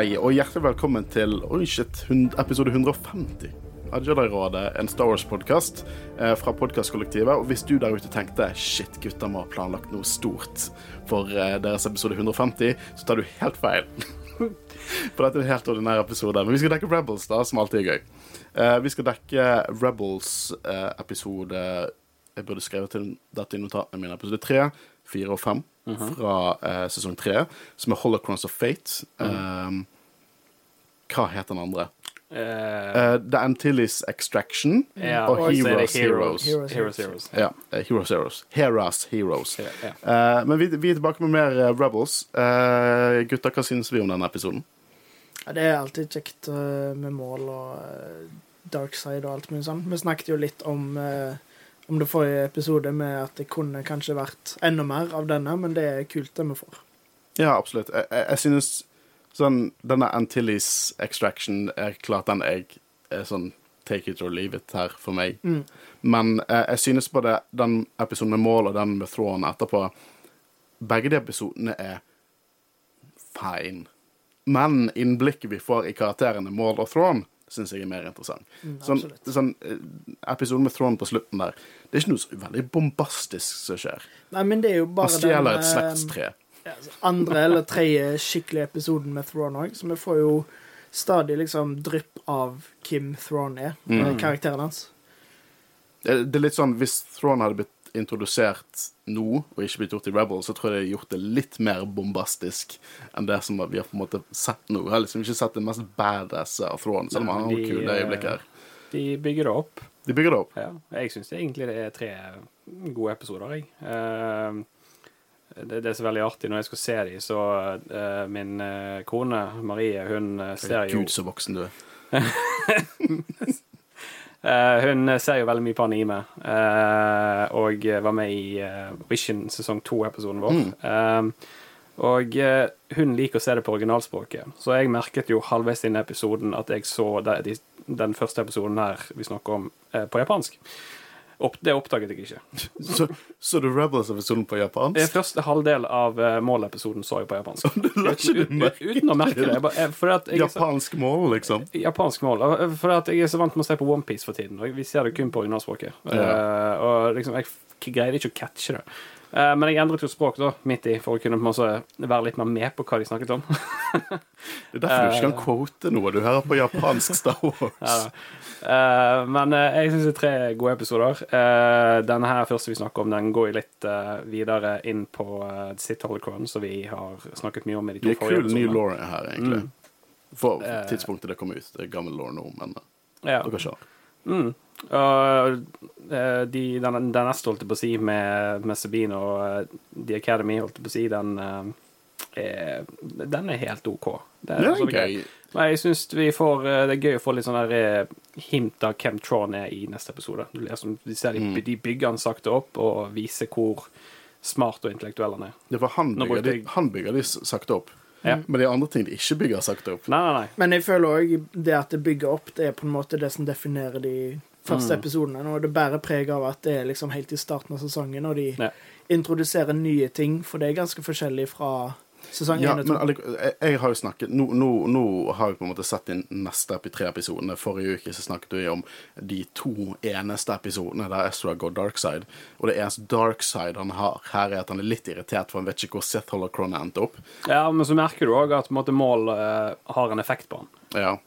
Hei, og hjertelig velkommen til oi shit, episode 150 av Jedi-rådet, en Star Wars-podkast eh, fra podkastkollektivet. Og hvis du der ute tenkte shit, gutta må ha planlagt noe stort for eh, deres episode 150, så tar du helt feil. For dette er en helt ordinær episode. Men vi skal dekke Rebels, da, som alltid er gøy. Eh, vi skal dekke Rebels-episode Jeg burde skrevet til dette i notatene mine. Episode 3, 4 og 5 fra eh, sesong 3, som er Holocrons of Fate. Eh, hva heter den andre? Uh, Eh, The Antilles Extraction yeah, og er det Heroes Heroes. Heroes, Heroes, Heroes. Ja, Heroes Heroes. Heras Heroes. Ja, ja. Eh, men vi, vi er tilbake med mer uh, Rebels. Eh, gutter, hva syns vi om denne episoden? Ja, det er alltid kjekt med mål og uh, dark side og alt mulig sånn. Vi snakket jo litt om, eh, om det forrige episode med at det kunne kanskje vært enda mer av denne, men det er kult det vi får. Ja, absolutt. Jeg, jeg, jeg synes sånn Denne Antilles Extraction er klart den jeg er sånn take it or leave it her for meg. Mm. Men eh, jeg synes både den episoden med Mål og den med Thrawn etterpå Begge de episodene er fine. Men innblikket vi får i karakterene Mål og Thrawn, syns jeg er mer interessant. Mm, Sånn, sånn eh, Episoden med Thrawn på slutten der, det er ikke noe så veldig bombastisk som skjer. Nei, men det er jo Han bare stjeler et eh, slektstre. ja, altså, andre eller tredje skikkelige episoden med Thrawn òg, så vi får jo stadig liksom drypp av Kim Thrawn er, Mm. eh, karakteren hans. Det, det er litt sånn, Hvis Thrawn hadde blitt introdusert nå, og ikke blitt gjort i Rebel, så tror jeg det har gjort det litt mer bombastisk enn det som vi har på en måte sett nå. Jeg har liksom ikke sett det mest badass av Thrawn, selv om han har noen kule eh, øyeblikk her. De bygger det opp. De bygger det opp. Ja. Jeg syns egentlig det er tre gode episoder, jeg. Eh, det, det er så veldig artig når jeg skal se dem, så uh, min eh, kone Marie, hun eh, ser jo Gud, så voksen du er. Eh, hun ser jo veldig mye på anime, eh, og var med i Vision sesong to-episoden vår. Eh, og eh, hun liker å se det på originalspråket, så jeg merket jo halvveis inn i episoden at jeg så de, de, den første episoden her vi snakker om, eh, på japansk. Opp, det oppdaget jeg ikke. Så, så du Rebels-episoden på Det japansk? første halvdel av uh, målepisoden så jeg på japansk. la ikke du Uten, merke uten, uten å merke det. Bare- jeg- så- Japansk mål, liksom? Japansk mål. For at jeg er så vant med å se på OnePiece for tiden. Og vi ser det kun på originalspråket. Ja. Uh, og liksom, jeg greier ikke å catche det. Eh, men jeg endret jo språk da, midt i, for å kunne være litt mer med på hva de snakket om. Det er derfor du ikke kan quote noe. Du hører på japansk Star Wars. Ja. Eh, men eh, jeg syns det er tre gode episoder. Denne her første vi snakker om, den går jo litt eh, videre inn på Sitt Holocron, som vi har snakket mye om i de to Det er forrige kul ny lore law her, egentlig. For Eh. tidspunktet det kom ut. Det er gammel law nå, men eh, Ja. dere kjører. Mm. Og eh, de, den, den neste, holdt jeg på å si, med, med Sabine og eh, The Academy, holdt jeg på å si, den eh, er, Den er helt OK. Det Det er så gøy. Men jeg syns vi får Det er gøy å få litt sånn der hint av hvem Tron er i neste episode. Du leser, de, ser de, Mm. de bygger han sakte opp og viser hvor smart og intellektuell han er. Det er for han bygger, de, han bygger de sakte opp. Ja. Men det er andre ting de ikke bygger sakte opp. Nei, nei, nei. Men jeg føler òg det at det bygger opp, det er på en måte det som definerer de første Mm. episodene. Og det bærer preg av at det er liksom helt i starten av sesongen, og de Ja. introduserer nye ting, for det er ganske forskjellig fra sesong Ja, 1 og 2. allike- jeg, jeg har jo snakket nå, nå, nå har vi på en måte sett inn neste epi tre episodene. Forrige uke så snakket vi om de to eneste episodene der Ezra går dark side. Og det eneste dark side han har her, er at han er litt irritert, for han vet ikke hvor Seth Holocron endte opp. Ja, men så merker du òg at på en måte, mål uh, har en effekt på han. Ja.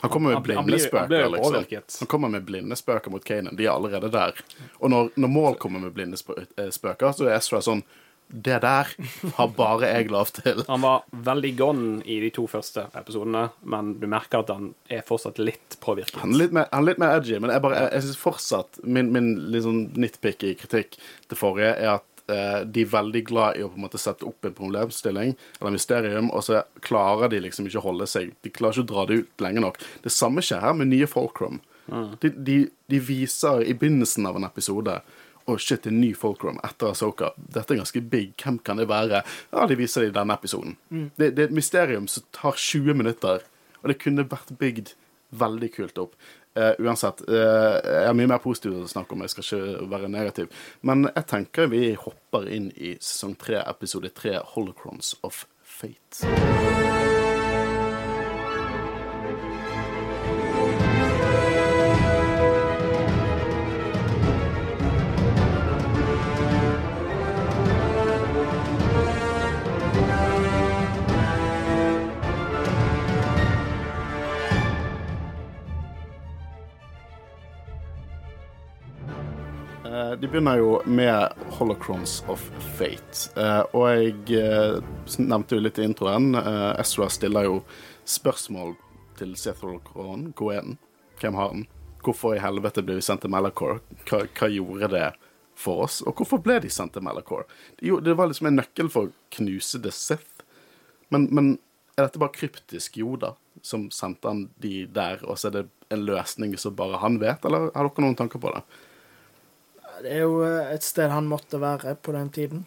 Han kommer med blinde spøker. liksom. Han kommer med blindespøker mot Kanan. De er allerede der. Og når, når Mål kommer med blindespøker, så er Ezra sånn Det der har bare jeg lov til. Han var veldig gone i de to første episodene, men du merker at han er fortsatt litt påvirket. Han er litt mer, han er litt mer edgy, men jeg, bare, jeg, jeg synes fortsatt Min, min litt sånn nitpicky kritikk til forrige er at eh, de er veldig glad i å på en måte sette opp en problemstilling eller mysterium, og så klarer de liksom ikke å holde seg. De klarer ikke å dra det ut lenge nok. Det samme skjer her med nye Folkrom. De, de, de viser i begynnelsen av en episode å shit, er en ny Folkrom etter Asoka. Dette er ganske big. Hvem kan det være? Ja, de viser det i denne episoden. Det, det er et mysterium som tar 20 minutter, og det kunne vært bygd veldig kult opp. Uh, uansett, uh, jeg har mye mer positiv å snakke om, jeg skal ikke være negativ. Men jeg tenker vi hopper inn i sesong tre, episode tre, Holocrons of Fate. De begynner jo med Holocrons of Fate. Eh, Og jeg eh, nevnte jo litt i introen. eh, Ezra stiller jo spørsmål til Seth Holocron. Hvor er den? Hvem har den? Hvorfor i helvete ble vi sendt til Malachor? Hva, hva gjorde det for oss? Og hvorfor ble de sendt til Malachor? Jo, det var liksom en nøkkel for å knuse The Sith. Men, men er dette bare kryptisk Joda som sendte han de der, og så er det en løsning som bare han vet, eller har dere noen tanker på det? Det er jo eh, et sted han måtte være på den tiden.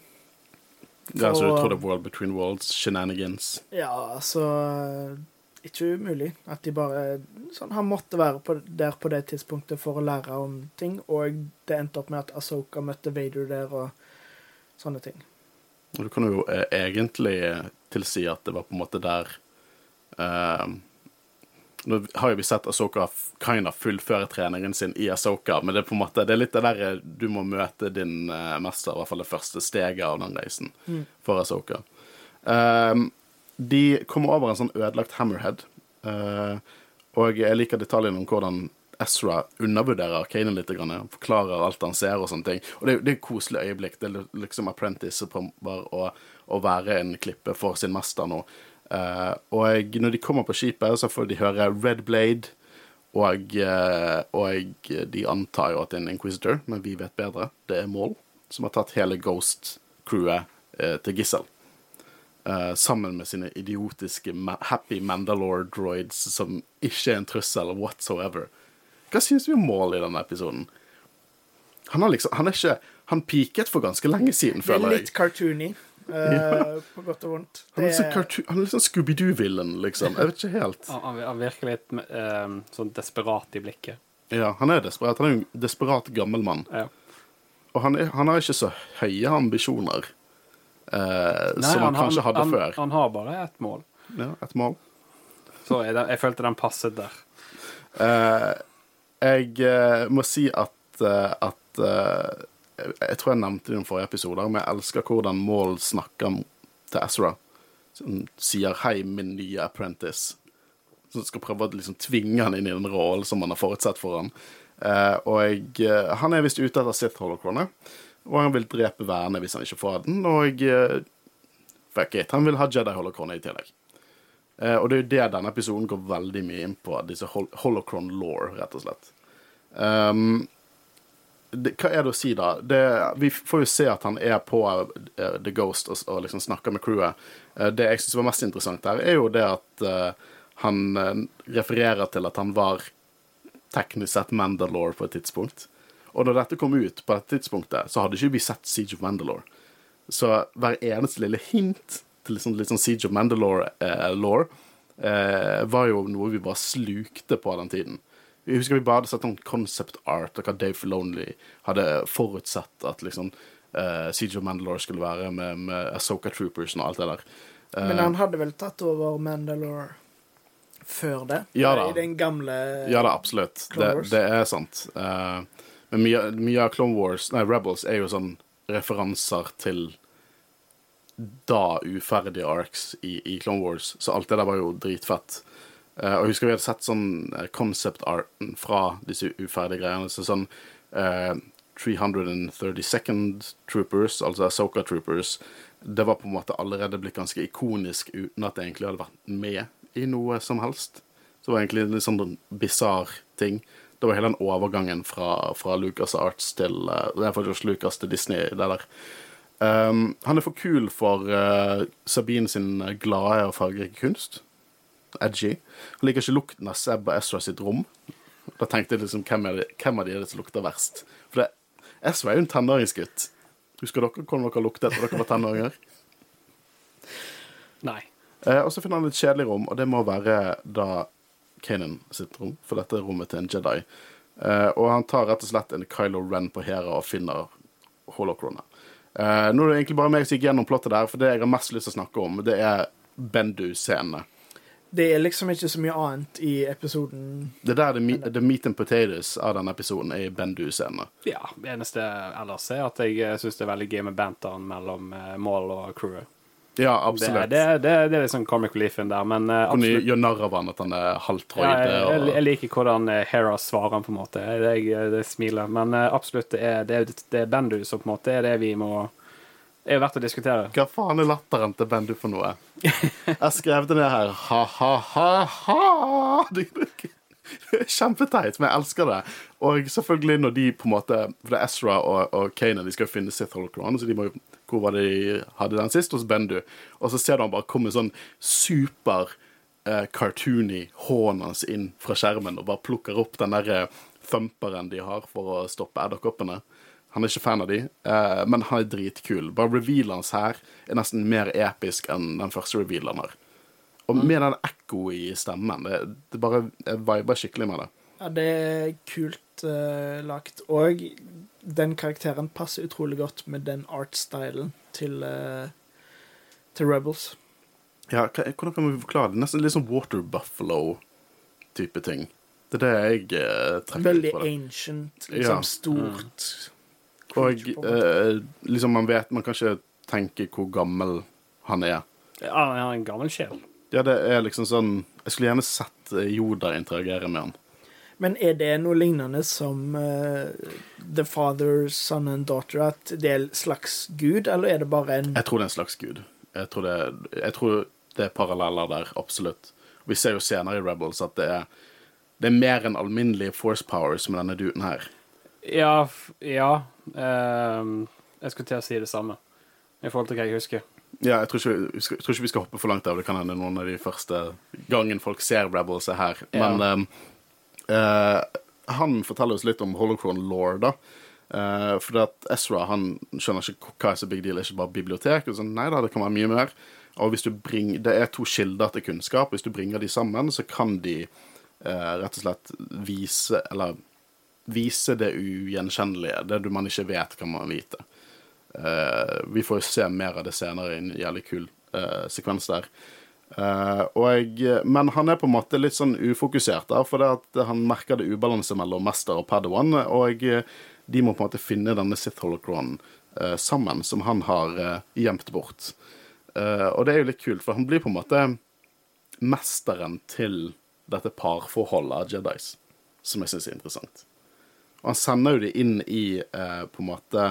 Ja, så du For- tror det er World Between Worlds, shenanigans? Ja, altså Ikke umulig at de bare sånn, Han måtte være på, der på det tidspunktet for å lære om ting, og det endte opp med at Asoka møtte Vader der, og sånne ting. Og Du kan jo eh, egentlig tilsi at det var på en måte der eh, Nå har jo vi sett Asoka kind of fullføre treningen sin i Asoka, men det er på en måte Det er litt det der du må møte din eh, mester, i hvert fall det første steget av den reisen for Asoka. Um, de kommer over en sånn ødelagt hammerhead, uh, og jeg liker detaljen om hvordan Ezra undervurderer Kanan litt. Grann, forklarer alt han ser og sånne ting. Og det, er- det er et koselig øyeblikk. Det er liksom Apprentice prøver å, å være en klippe for sin mester nå. Eh, og når de kommer på skipet, så får de høre Red Blade, og, uh, og de antar jo at det er en Inquisitor, men vi vet bedre. Det er Maul, som har tatt hele Ghost-crewet uh, til gissel. Sammen med sine idiotiske Happy Mandalore droids som ikke er en trussel whatsoever. Hva syns vi om Maul i denne episoden? Han har liksom Han er ikke Han peaket for ganske lenge siden, Det er litt cartoony, eh, på godt og vondt. Han er, Det så er- han er litt sånn Scooby-Doo-villen, liksom. Jeg vet ikke helt. Han, han han virker litt um, sånn desperat i blikket. Ja, Han er desperat. Han er jo en desperat gammel mann. Ja. Og han, er, han har ikke så høye ambisjoner uh, Nei, som han, kanskje hadde han, før. Han har bare ett mål. Ja, et mål. Så jeg, jeg følte den passet der. Uh, jeg eh, må si at, at Jeg tror jeg nevnte det i forrige episoder, men jeg elsker hvordan Maul snakker til Ezra. Som sier 'hei, min nye apprentice'. Som skal prøve å liksom tvinge han inn i den rollen som han har forutsett for han. Eh, og jeg, eh, han er visst ute etter sitt holocrone, og han vil drepe vernet hvis han ikke får den. Og eh, fuck it, han vil ha Jedi-holocrone i tillegg. Eh, og det er jo det denne episoden går veldig mye inn på, disse hol holocron law, rett og slett. Um, det, hva er det å si, da? Det, vi får jo se at han er på uh, The Ghost og, og liksom snakker med crewet. Uh, det jeg syns var mest interessant her, er jo det at uh, han refererer til at han var teknisk sett Mandalore på et tidspunkt. Og når dette kom ut på dette tidspunktet, så hadde ikke vi sett Siege of Mandalore. Så hver eneste lille hint til sånn, litt sånn Siege of Mandalore-law var jo noe vi bare slukte på den tiden. Jeg husker vi bare hadde sett noen concept art og hva Dave Filoni hadde forutsett at liksom uh, Siege of Mandalore skulle være med, med Ahsoka Troopers og alt det der. Uh, Men han hadde vel tatt over Mandalore før det? Ja da. I den gamle Ja da, absolutt. Det, det er sant. Uh, men mye, mye av Clone Wars, nei, Rebels er jo sånn referanser til da uferdige arcs i, i Clone Wars, så alt det der var jo dritfett. Eh, og jeg husker vi hadde sett sånn eh, concept arten fra disse uferdige greiene. Så sånn uh, 332nd Troopers, altså Ahsoka Troopers, det var på en måte allerede blitt ganske ikonisk uten at det egentlig hadde vært med i noe som helst. Så det var egentlig en litt sånn bisarr ting. Det var hele den overgangen fra, fra Lucas Arts til uh, er faktisk Lucas til Disney. Det der. Um, han er for kul for uh, Sabine sin glade og fargerike kunst. Edgy. Han liker ikke lukten av Seb og Ezra sitt rom. Da tenkte jeg liksom, hvem, er det, hvem er det som lukter verst? For det, Ezra er jo en tenåringsgutt. Husker dere hvordan dere luktet da dere var tenåringer? Nei. Eh, og så finner han et kjedelig rom, og det må være da Kanan sitt rom, for dette er rommet til en Jedi. Eh, og han tar rett og slett en Kylo Ren på Hera og finner holocronet. Eh, nå er det egentlig bare meg som gikk gjennom plottet der, for det jeg har mest lyst til å snakke om, det er Bendu-scenene. Det er liksom ikke så mye annet i episoden. Det der the the meat and potatoes av denne episoden er Bendu-scenene. Ja, det eneste ellers er at jeg syns det er veldig gøy med banteren mellom eh, Maul og crewet. Ja, absolutt. det, det, det er litt sånn comic reliefen der, men uh, Kunne gjøre narr av han at han er Ja, jeg, jeg, jeg liker hvordan eh, Hera svarer han, på en måte. Det, jeg- det smiler. Men uh, absolutt, det er, det, er, det er Bendu som på en måte er det vi må er jo verdt å diskutere. Hva faen er latteren til Bendu for noe? Jeg skrev det ned her. Ha-ha-ha-ha! Det er kjempeteit, men jeg elsker det. Og selvfølgelig når de på en måte For det er Ezra og, og Kanan, de skal jo finne Sith Holocron, så de må jo Hvor var det de hadde den sist? Hos Bendu. Og så ser du han bare komme sånn super eh, cartoony hånden hans inn fra skjermen og bare plukker opp den der eh, thumperen de har for å stoppe edderkoppene. Han er ikke fan av de, eh, men han er dritkul. Bare revealen hans her er nesten mer episk enn den første revealen han har. Og med den ekko i stemmen, det, det bare Jeg viber skikkelig med det. Ja, det er kult uh, lagt. Og den karakteren passer utrolig godt med den artstylen til, uh, til Rebels. Ja, hvordan kan vi forklare det? Nesten litt sånn Water Buffalo-type ting. Det er det jeg uh, trekker Veldig ut Veldig ancient, liksom Ja. stort. Og eh, liksom man vet Man kan ikke tenke hvor gammel han er. Ja, han har en gammel sjel. Ja, det er liksom sånn Jeg skulle gjerne sett Joda Yoda interagere med han. Men er det noe lignende som uh, The Father, Son and Daughter? At det er en slags gud, eller er det bare en Jeg tror det er en slags gud. Jeg tror det, jeg tror det er paralleller der, absolutt. Vi ser jo senere i Rebels at det er, det er mer enn alminnelige force powers med denne duden her. Ja, f- ja. Ehm, jeg skulle til å si det samme. I forhold til hva jeg husker. Ja, jeg tror, ikke, jeg tror ikke vi skal hoppe for langt av. Det kan hende noen av de første gangen folk ser Rebels er her. Ja. Men ehm, uh, han forteller oss litt om Holocron Law, da. Uh, for at Ezra han skjønner ikke hva er så big deal, det er ikke bare bibliotek. Og sånn, nei da, det kan være mye mer. Og hvis du bringer, Det er to kilder til kunnskap. Hvis du bringer de sammen, så kan de eh, rett og slett vise Eller vise det ugjenkjennelige. Det man ikke vet, kan man vite. Uh, vi får jo se mer av det senere i en jævlig kul uh, sekvens der. Uh, og, men han er på en måte litt sånn ufokusert, der, for det at han merker det ubalanse mellom mester og Padawan. Og de må på en måte finne denne Sith Holocron eh, sammen, som han har gjemt bort. Og det er jo litt kult, for han blir på en måte mesteren til dette parforholdet av Jedis, som jeg syns er interessant. Og han sender jo det inn i eh, på en måte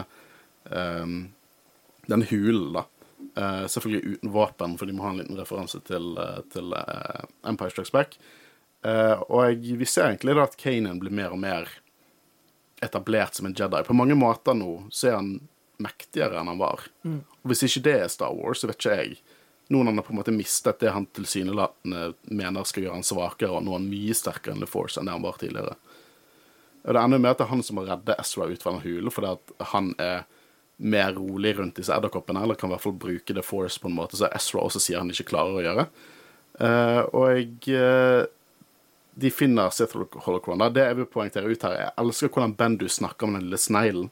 eh, den hulen, da. Eh, selvfølgelig uten våpen, for de må ha en liten referanse til, eh, til eh, Empire Strikes Back. Eh, og vi ser egentlig da at Kanan blir mer og mer etablert som en Jedi. På mange måter nå så er han mektigere enn han var. Og hvis ikke det er Star Wars, så vet ikke jeg. Noen han har på en måte mistet det han tilsynelatende mener skal gjøre han svakere, og nå er han mye sterkere enn The Force enn det han var tidligere. Og det ender med at det er han som må redde Ezra ut fra den hulen, fordi at han er mer rolig rundt disse edderkoppene, eller kan i hvert fall bruke The Force på en måte som Ezra også sier han ikke klarer å gjøre. Uh, og uh, de finner Sith Holocron. Det jeg vil poengtere ut her, jeg elsker hvordan Bendu snakker med den lille sneglen,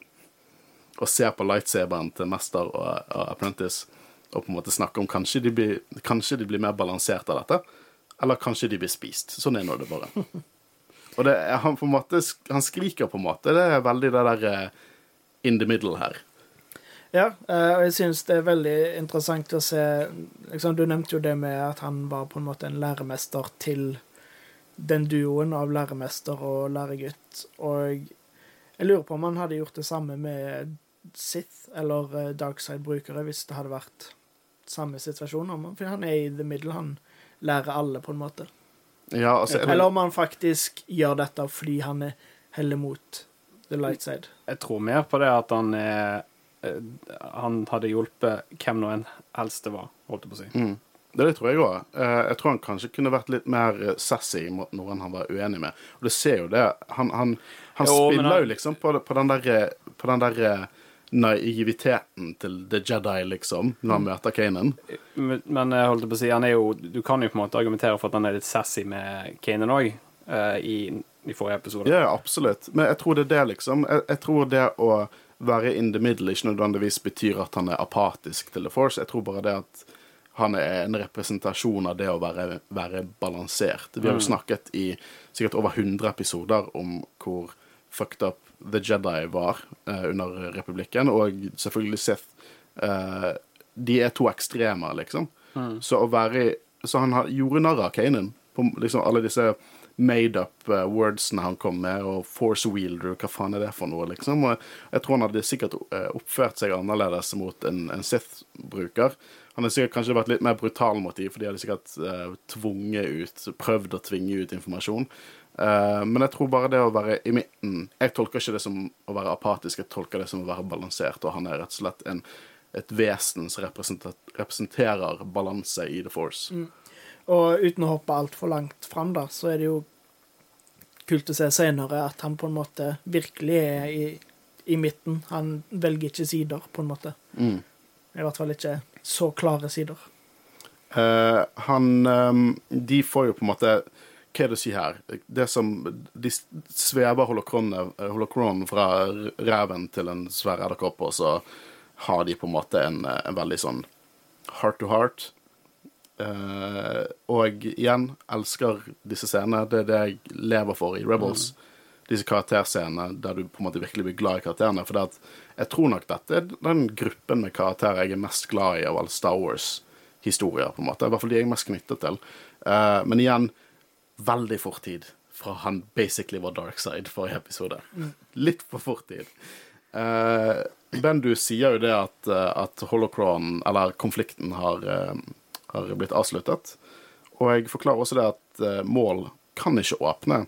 og ser på lightsaberen til mester og, og apprentice, og på en måte snakker om kanskje de blir, kanskje de blir mer balansert av dette, eller kanskje de blir spist. Sånn er nå det bare. Og det, han, på en måte, han skriker på en måte. Det er veldig det der eh, in the middle her. Ja, eh, og jeg syns det er veldig interessant å se liksom, Du nevnte jo det med at han var på en måte en læremester til den duoen av læremester og læregutt. Og jeg lurer på om han hadde gjort det samme med Sith eller eh, Darkside-brukere hvis det hadde vært samme situasjon. For han er i the middle, han lærer alle, på en måte. Ja, altså, er det- Eller om han faktisk gjør dette fordi han er heller mot the light side. Jeg tror mer på det at han er eh, Han hadde hjulpet hvem nå enn helst det var, holdt jeg på å si. Mm. Det, det tror jeg òg. Jeg tror han kanskje kunne vært litt mer eh, sassy i noen han var uenig med. Og du ser jo det. Han, han, han Jo, spiller han- jo liksom på, på den der, eh, på den der eh, naiviteten til The Jedi, liksom, når han møter Kanan. Men, men jeg holdt på å si, han er jo Du kan jo på en måte argumentere for at han er litt sassy med Kanan òg, i, i forrige episode. Ja, absolutt. Men jeg tror det er det, liksom. Jeg, jeg tror det å være in the middle ikke nødvendigvis betyr at han er apatisk til The Force. Jeg tror bare det at han er en representasjon av det å være, være balansert. Vi har jo snakket i sikkert over 100 episoder om hvor fucked up The Jedi var eh, under republikken, og selvfølgelig Sith eh, de er to ekstremer, liksom. Så å være Så han har, gjorde narr av Kanan på liksom alle disse made up uh, wordsene han kom med, og force wielder, hva faen er det for noe, liksom. Og jeg tror han hadde sikkert uh, oppført seg annerledes mot en, en Sith-bruker. Han har sikkert kanskje vært litt mer brutal mot dem, for de hadde sikkert uh, tvunget ut, prøvd å tvinge ut informasjon. Uh, men jeg tror bare det å være i midten Jeg tolker ikke det som å være apatisk, jeg tolker det som å være balansert, og han er rett og slett en, et vesen som representerer balanse i The Force. Og uten å hoppe altfor langt fram, da, så er det jo kult å se senere at han på en måte virkelig er i, i midten. Han velger ikke sider, på en måte. Mm. I hvert fall ikke så klare sider. Uh, han um, De får jo på en måte Hva er det å si her? Det som De svever holokronen, fra reven til en svær edderkopp, og så har de på en måte en, en veldig sånn heart to heart. Uh, og igjen, elsker disse scenene. Det er det jeg lever for i Rebels. Disse karakterscenene der du på en måte virkelig blir glad i karakterene. For det at jeg tror nok dette er den gruppen med karakterer jeg er mest glad i av alle Star Wars-historier. på en måte. I hvert fall de jeg er mest knyttet til. Uh, men igjen, veldig fort tid fra han basically var dark side forrige episode. Litt for fort tid. Eh, ben, du sier jo det at, eh, at holocron, eller konflikten, har, uh, har blitt avsluttet. Og jeg forklarer også det at uh, Mål kan ikke åpne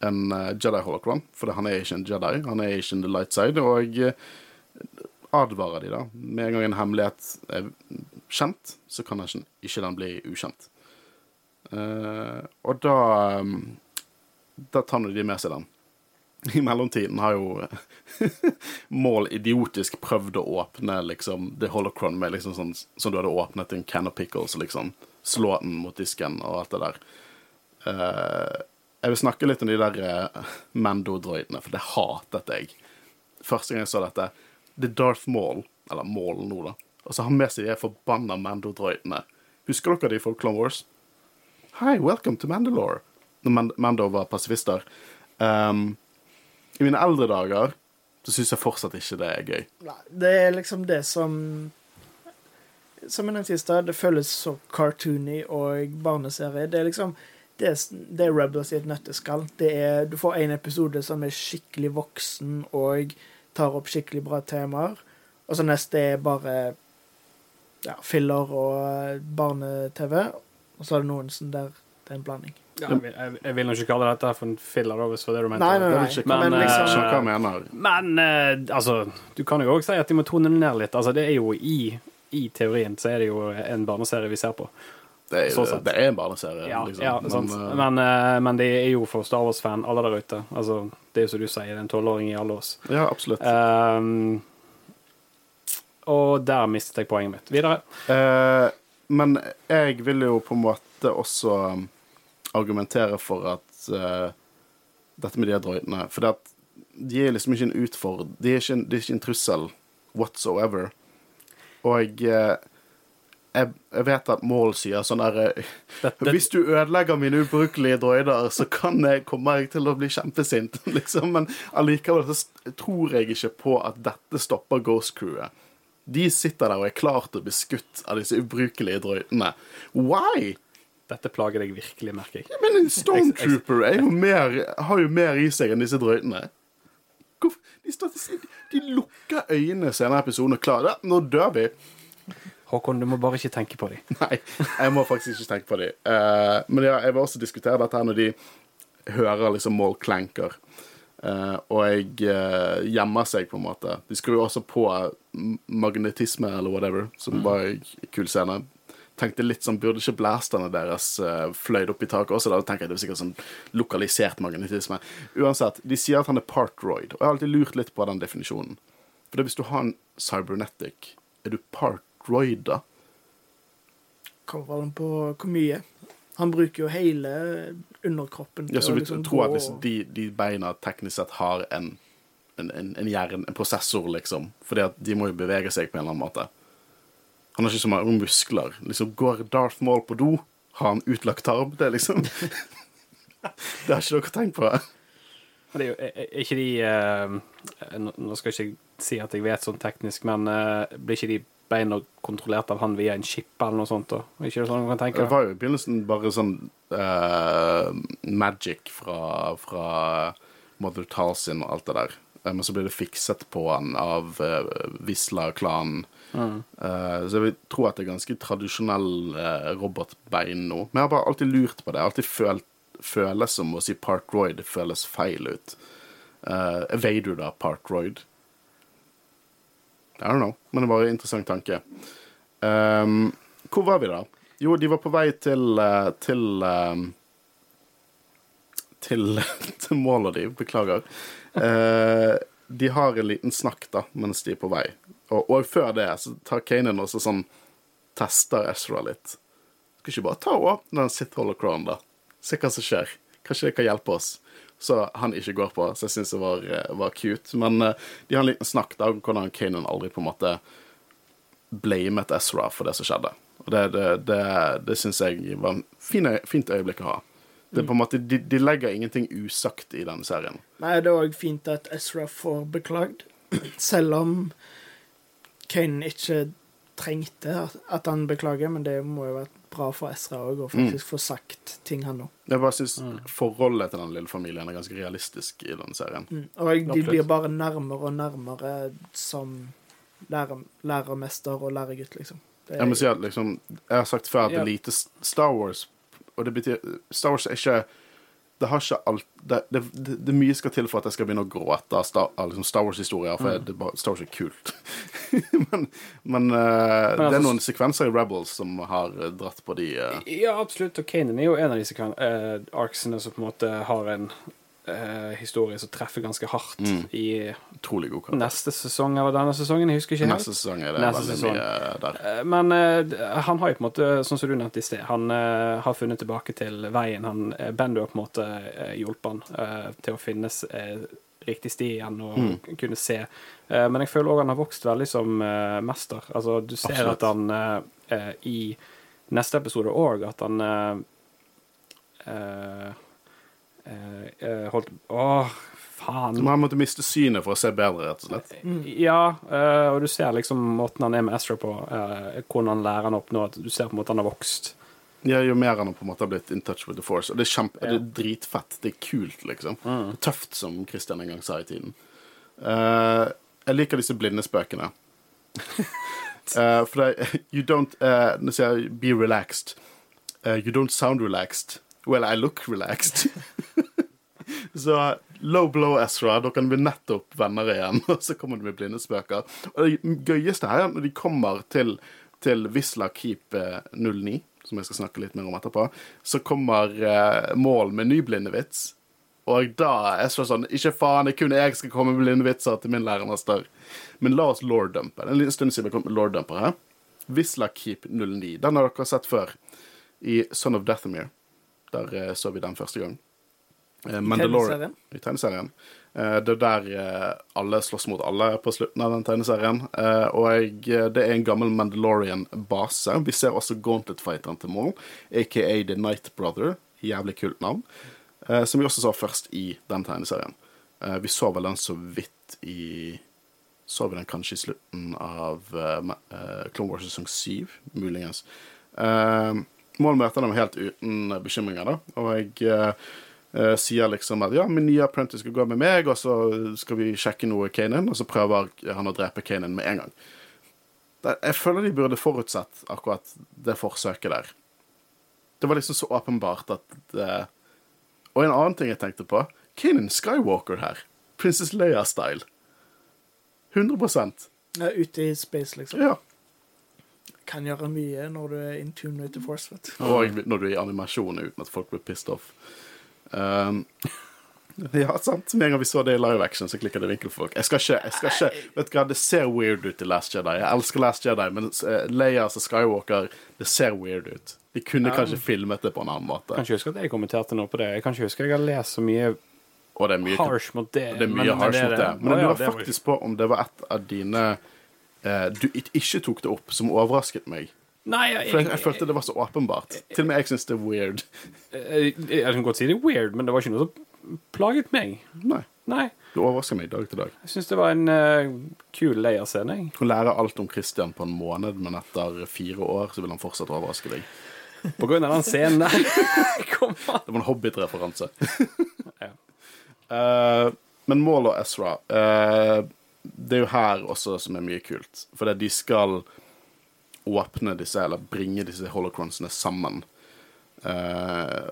en eh, Jedi holocron, for han er ikke en Jedi, han er ikke en the light side, og eh, advarer de da. Med en gang en hemmelighet er kjent, så kan ikke, ikke den bli ukjent. Eh, og da Da tar de med seg den. I mellomtiden har jo Mål idiotisk prøvd å åpne liksom The Holocron med liksom sånn som du hadde åpnet en can of pickles, liksom slå den mot disken og alt det der. Eh, jeg vil snakke litt om de der uh, Mando-droidene, for det hatet jeg. Første gang jeg så dette. Det er Darth Maul, eller Maul nå, da. Og så har han med seg de forbanna Mando-droidene. Husker dere de fra Clone Wars? Hi, welcome to Mandalore. Når Mando var pasifister. Um, I mine eldre dager så syns jeg fortsatt ikke det er gøy. Nei, det er liksom det som Som jeg nevnte i det føles så cartoony og barneserie. Det er liksom Det det er Rebels i et nøtteskall. Det er, du får en episode som er skikkelig voksen og tar opp skikkelig bra temaer. Og så neste er bare ja, filler og eh, barne-TV. Og så er det noen som der det er en blanding. Ja, jeg, vil- jeg, jeg vil nok ikke kalle dette for en filler, hvis det var det du mente. Nei, nei, nei. ikke Men, Men eh, liksom skjønne mener. Men eh, altså, du kan jo òg si at de må tone ned litt. Altså, det er jo i, i teorien så er det jo en barneserie vi ser på. Det er, sånn det er en barneserie, Ja, liksom. ja Men, sant. eh, Men, uh, men det er jo for Star Wars-fan, alle der ute. Altså, det er jo som du sier, det er en tolvåring i alle oss. ja, absolutt. Um, og der mistet jeg poenget mitt. Videre. Uh, men jeg vil jo på en måte også um, argumentere for at uh, dette med de droidene For det at de er liksom ikke en utfordring. De de er ikke en trussel whatsoever. Og eh, jeg, jeg vet at Mål sier sånn der eh, Hvis du ødelegger mine ubrukelige droider, så kan jeg, kommer jeg til å bli kjempesint. Liksom. Men allikevel så tror jeg ikke på at dette stopper Ghost Crewet. De sitter der og er klar til å bli skutt av disse ubrukelige droidene. Why? Dette plager deg virkelig, merker jeg. Men en Stormtrooper er jo mer, har jo mer i seg enn disse droidene. De, de lukker øynene senere i episoden og klarer det. Nå dør vi. Håkon, du må bare ikke tenke på dem. Nei, jeg må faktisk ikke tenke på dem. men ja, jeg vil også diskutere dette her når de hører liksom målklenker. Eh, og jeg uh, gjemmer seg, på en måte. De skrur jo også på magnetisme, eller whatever, som var en kul scene. Tenkte litt sånn, Burde ikke blasterne deres uh, fløyd opp i taket også? Da tenker jeg det er sikkert sånn lokalisert magnetisme. Uansett, de sier at han er part droid, og jeg har alltid lurt litt på den definisjonen. For det, hvis du har en cybernetic, er du part droid da? Kommer an på hvor mye. Han bruker jo hele underkroppen Ja, så vi liksom tror at liksom de, de beina teknisk sett har en, en, en, en hjern, en prosessor, liksom Fordi at de må jo bevege seg på en eller annen måte. Han har ikke så mange muskler. Liksom, Går Darth Maul på do? Har han utlagt tarm? Det liksom Det har ikke dere tenkt på? Det er jo er, er ikke de uh, Nå skal jeg ikke si at jeg vet sånn teknisk, men uh, blir ikke de beina kontrollert av han via en chip eller noe sånt. Er Ikke sånn man kan tenke? Det var jo i begynnelsen bare sånn uh, magic fra, fra Mother Tarsin og alt det der. Eh, Men så ble det fikset på han av uh. Eh, så jeg vil tro at det er ganske tradisjonell uh, robotbein nå. Men jeg har bare alltid lurt på det. Jeg har Alltid følt, føles som å si Partroid. Det føles feil ut. Uh, Vader, da, Partroid. I don't know, men det var en interessant tanke. Um, hvor var vi da? Jo, de var på vei til eh, til um, til, til målet de, beklager. Uh, de har en liten snakk da, mens de er på vei. Og, og før det så tar Kanan også sånn tester Ezra litt. Skal ikke bare ta og åpne den Sith Holocron, da? Se hva som skjer. Kanskje det kan hjelpe oss. Så han ikke går på, så jeg syns det var, eh, var cute. Men eh, de har en liten snakk da om hvordan Kanan aldri på en måte blamet Ezra for det som skjedde. Og det, det, det, det syns jeg var en fint øyeblikk å ha. Det er på en måte, de, de legger ingenting usagt i denne serien. Nei, det er òg fint at Ezra får beklagd, selv om Kane ikke trengte at- han beklager, men det må jo være bra for Ezra òg, å faktisk få sagt ting, han òg. Jeg bare syns forholdet til den lille familien er ganske realistisk i den serien. Mm. Og de blir bare nærmere og nærmere som lærer, lærermester og læregutt, liksom. Er- Jeg må si at liksom Jeg har sagt før at det er lite Star Wars Og det betyr Star Wars er ikke Det har ikke alt Det, det, det, det mye skal til for at jeg skal begynne å gråte av Star, liksom Star Wars-historier, for Mm. det, bare- Star Wars er kult. men men eh, det altså- er noen sekvenser i Rebels som har eh, dratt på de uh... Ja, absolutt. Og Kanan er jo en av disse kan, eh, som på en måte har en eh, historie som treffer ganske hardt i Trolig god karakter. neste sesong eller denne sesongen. Jeg husker ikke helt. Neste sesong er det Neste veldig sesong. mye der. Eh, Men eh, han har jo på en måte, sånn som du nevnte i sted, han eh, har funnet tilbake til veien. Han, eh, Bendo har på en måte hjulpet han til å finne riktig sti igjen og Mm. kunne se. Men jeg føler òg han har vokst veldig som mester. Altså, du ser Absolutt. at han i neste episode òg at han eh, holdt Åh, faen. Men han måtte miste synet for å se bedre, rett og slett. Ja, eh, og du ser liksom måten han er med Ezra på, eh, hvordan han lærer han opp nå, at du ser på en måte han har vokst. Ja, jo mer han på en måte har blitt in touch with the force. Og det er, kjempe, Ja. det er dritfett. Det er kult, liksom. Tøft, som Christian en gang sa i tiden. Eh, jeg liker disse blindespøkene. uh, for det You don't uh, Nå sier jeg 'be relaxed'. You don't sound relaxed. Well, I look relaxed. så low blow, Ezra. Dere bli nettopp venner igjen. Og så kommer de med blindespøker. Og det gøyeste her er når de kommer til, til Visla Keep eh, 09, som jeg skal snakke litt mer om etterpå, så kommer eh, Mål med ny blindevits. Og da er Ezra sånn Ikke faen, det er kun jeg skal komme med blindevitser til min lærermester. Men la oss lord-dumpe. Det er En liten stund siden vi kom med lord-dumper her. Visla Keep 09. Den har dere sett før. I Son of Deathamere. Der eh, så vi den første gang. Eh, Mandalorian. I tegneserien. Eh, det er der alle slåss mot alle på slutten av den tegneserien. Og det er en gammel Mandalorian-base. Vi ser også Gauntlet-fighteren til Maul, aka The Night Brother. Jævlig kult navn. Som vi også så først i den tegneserien. Vi så vel den så vidt i Så vi den kanskje i slutten av Clone Wars sesong 7, muligens. Uh, Mål møter dem helt uten bekymringer, da. Og jeg eh, eh, sier liksom at ja, min nye apprentice skal gå med meg, og så skal vi sjekke noe Kanan, og så prøver han å drepe Kanan med en gang. Jeg føler de burde forutsett akkurat det forsøket der. Det var liksom så åpenbart at det Og en annen ting jeg tenkte på Kanan Skywalker her. Princess Leia-style. 100% Ja, ute i space, liksom. Ja. Kan gjøre mye når du er in tune with the force, vet. Og når du er i animasjon uten at folk blir pissed off. Um, ja, sant. Med en gang vi så det i live action, så klikka det vinkelfolk. Jeg skal ikke, jeg skal ikke Vet du hva, det ser weird ut i Last Jedi. Jeg elsker Last Jedi, men uh, Leia altså Skywalker, det ser weird ut. De kunne kanskje filmet det på en annen måte. Kan ikke huske at jeg kommenterte noe på det. Jeg kan ikke huske at jeg har lest så mye Og det er mye, harsh mot det. det er mye men harsh mot det. Men jeg lurer faktisk på om det var et av dine eh, du ikke tok det opp, som overrasket meg. Nei, jeg, For jeg, jeg følte det var så åpenbart. Til og med jeg syns det er weird. jeg, jeg kan godt si det er weird, men det var ikke noe som plaget meg. Nei. Nei. Du overrasker meg dag til dag. Jeg syns det var en uh, kul leierscene. Hun lærer alt om Christian på en måned, men etter fire år så vil han fortsatt overraske deg. På grunn av den scenen der. Kom an. Det var en Hobbit-referanse. Ja. uh, men Maul og Ezra eh, Det er jo her også som er mye kult. For de skal åpne disse, eller bringe disse holocronsene sammen. Eh,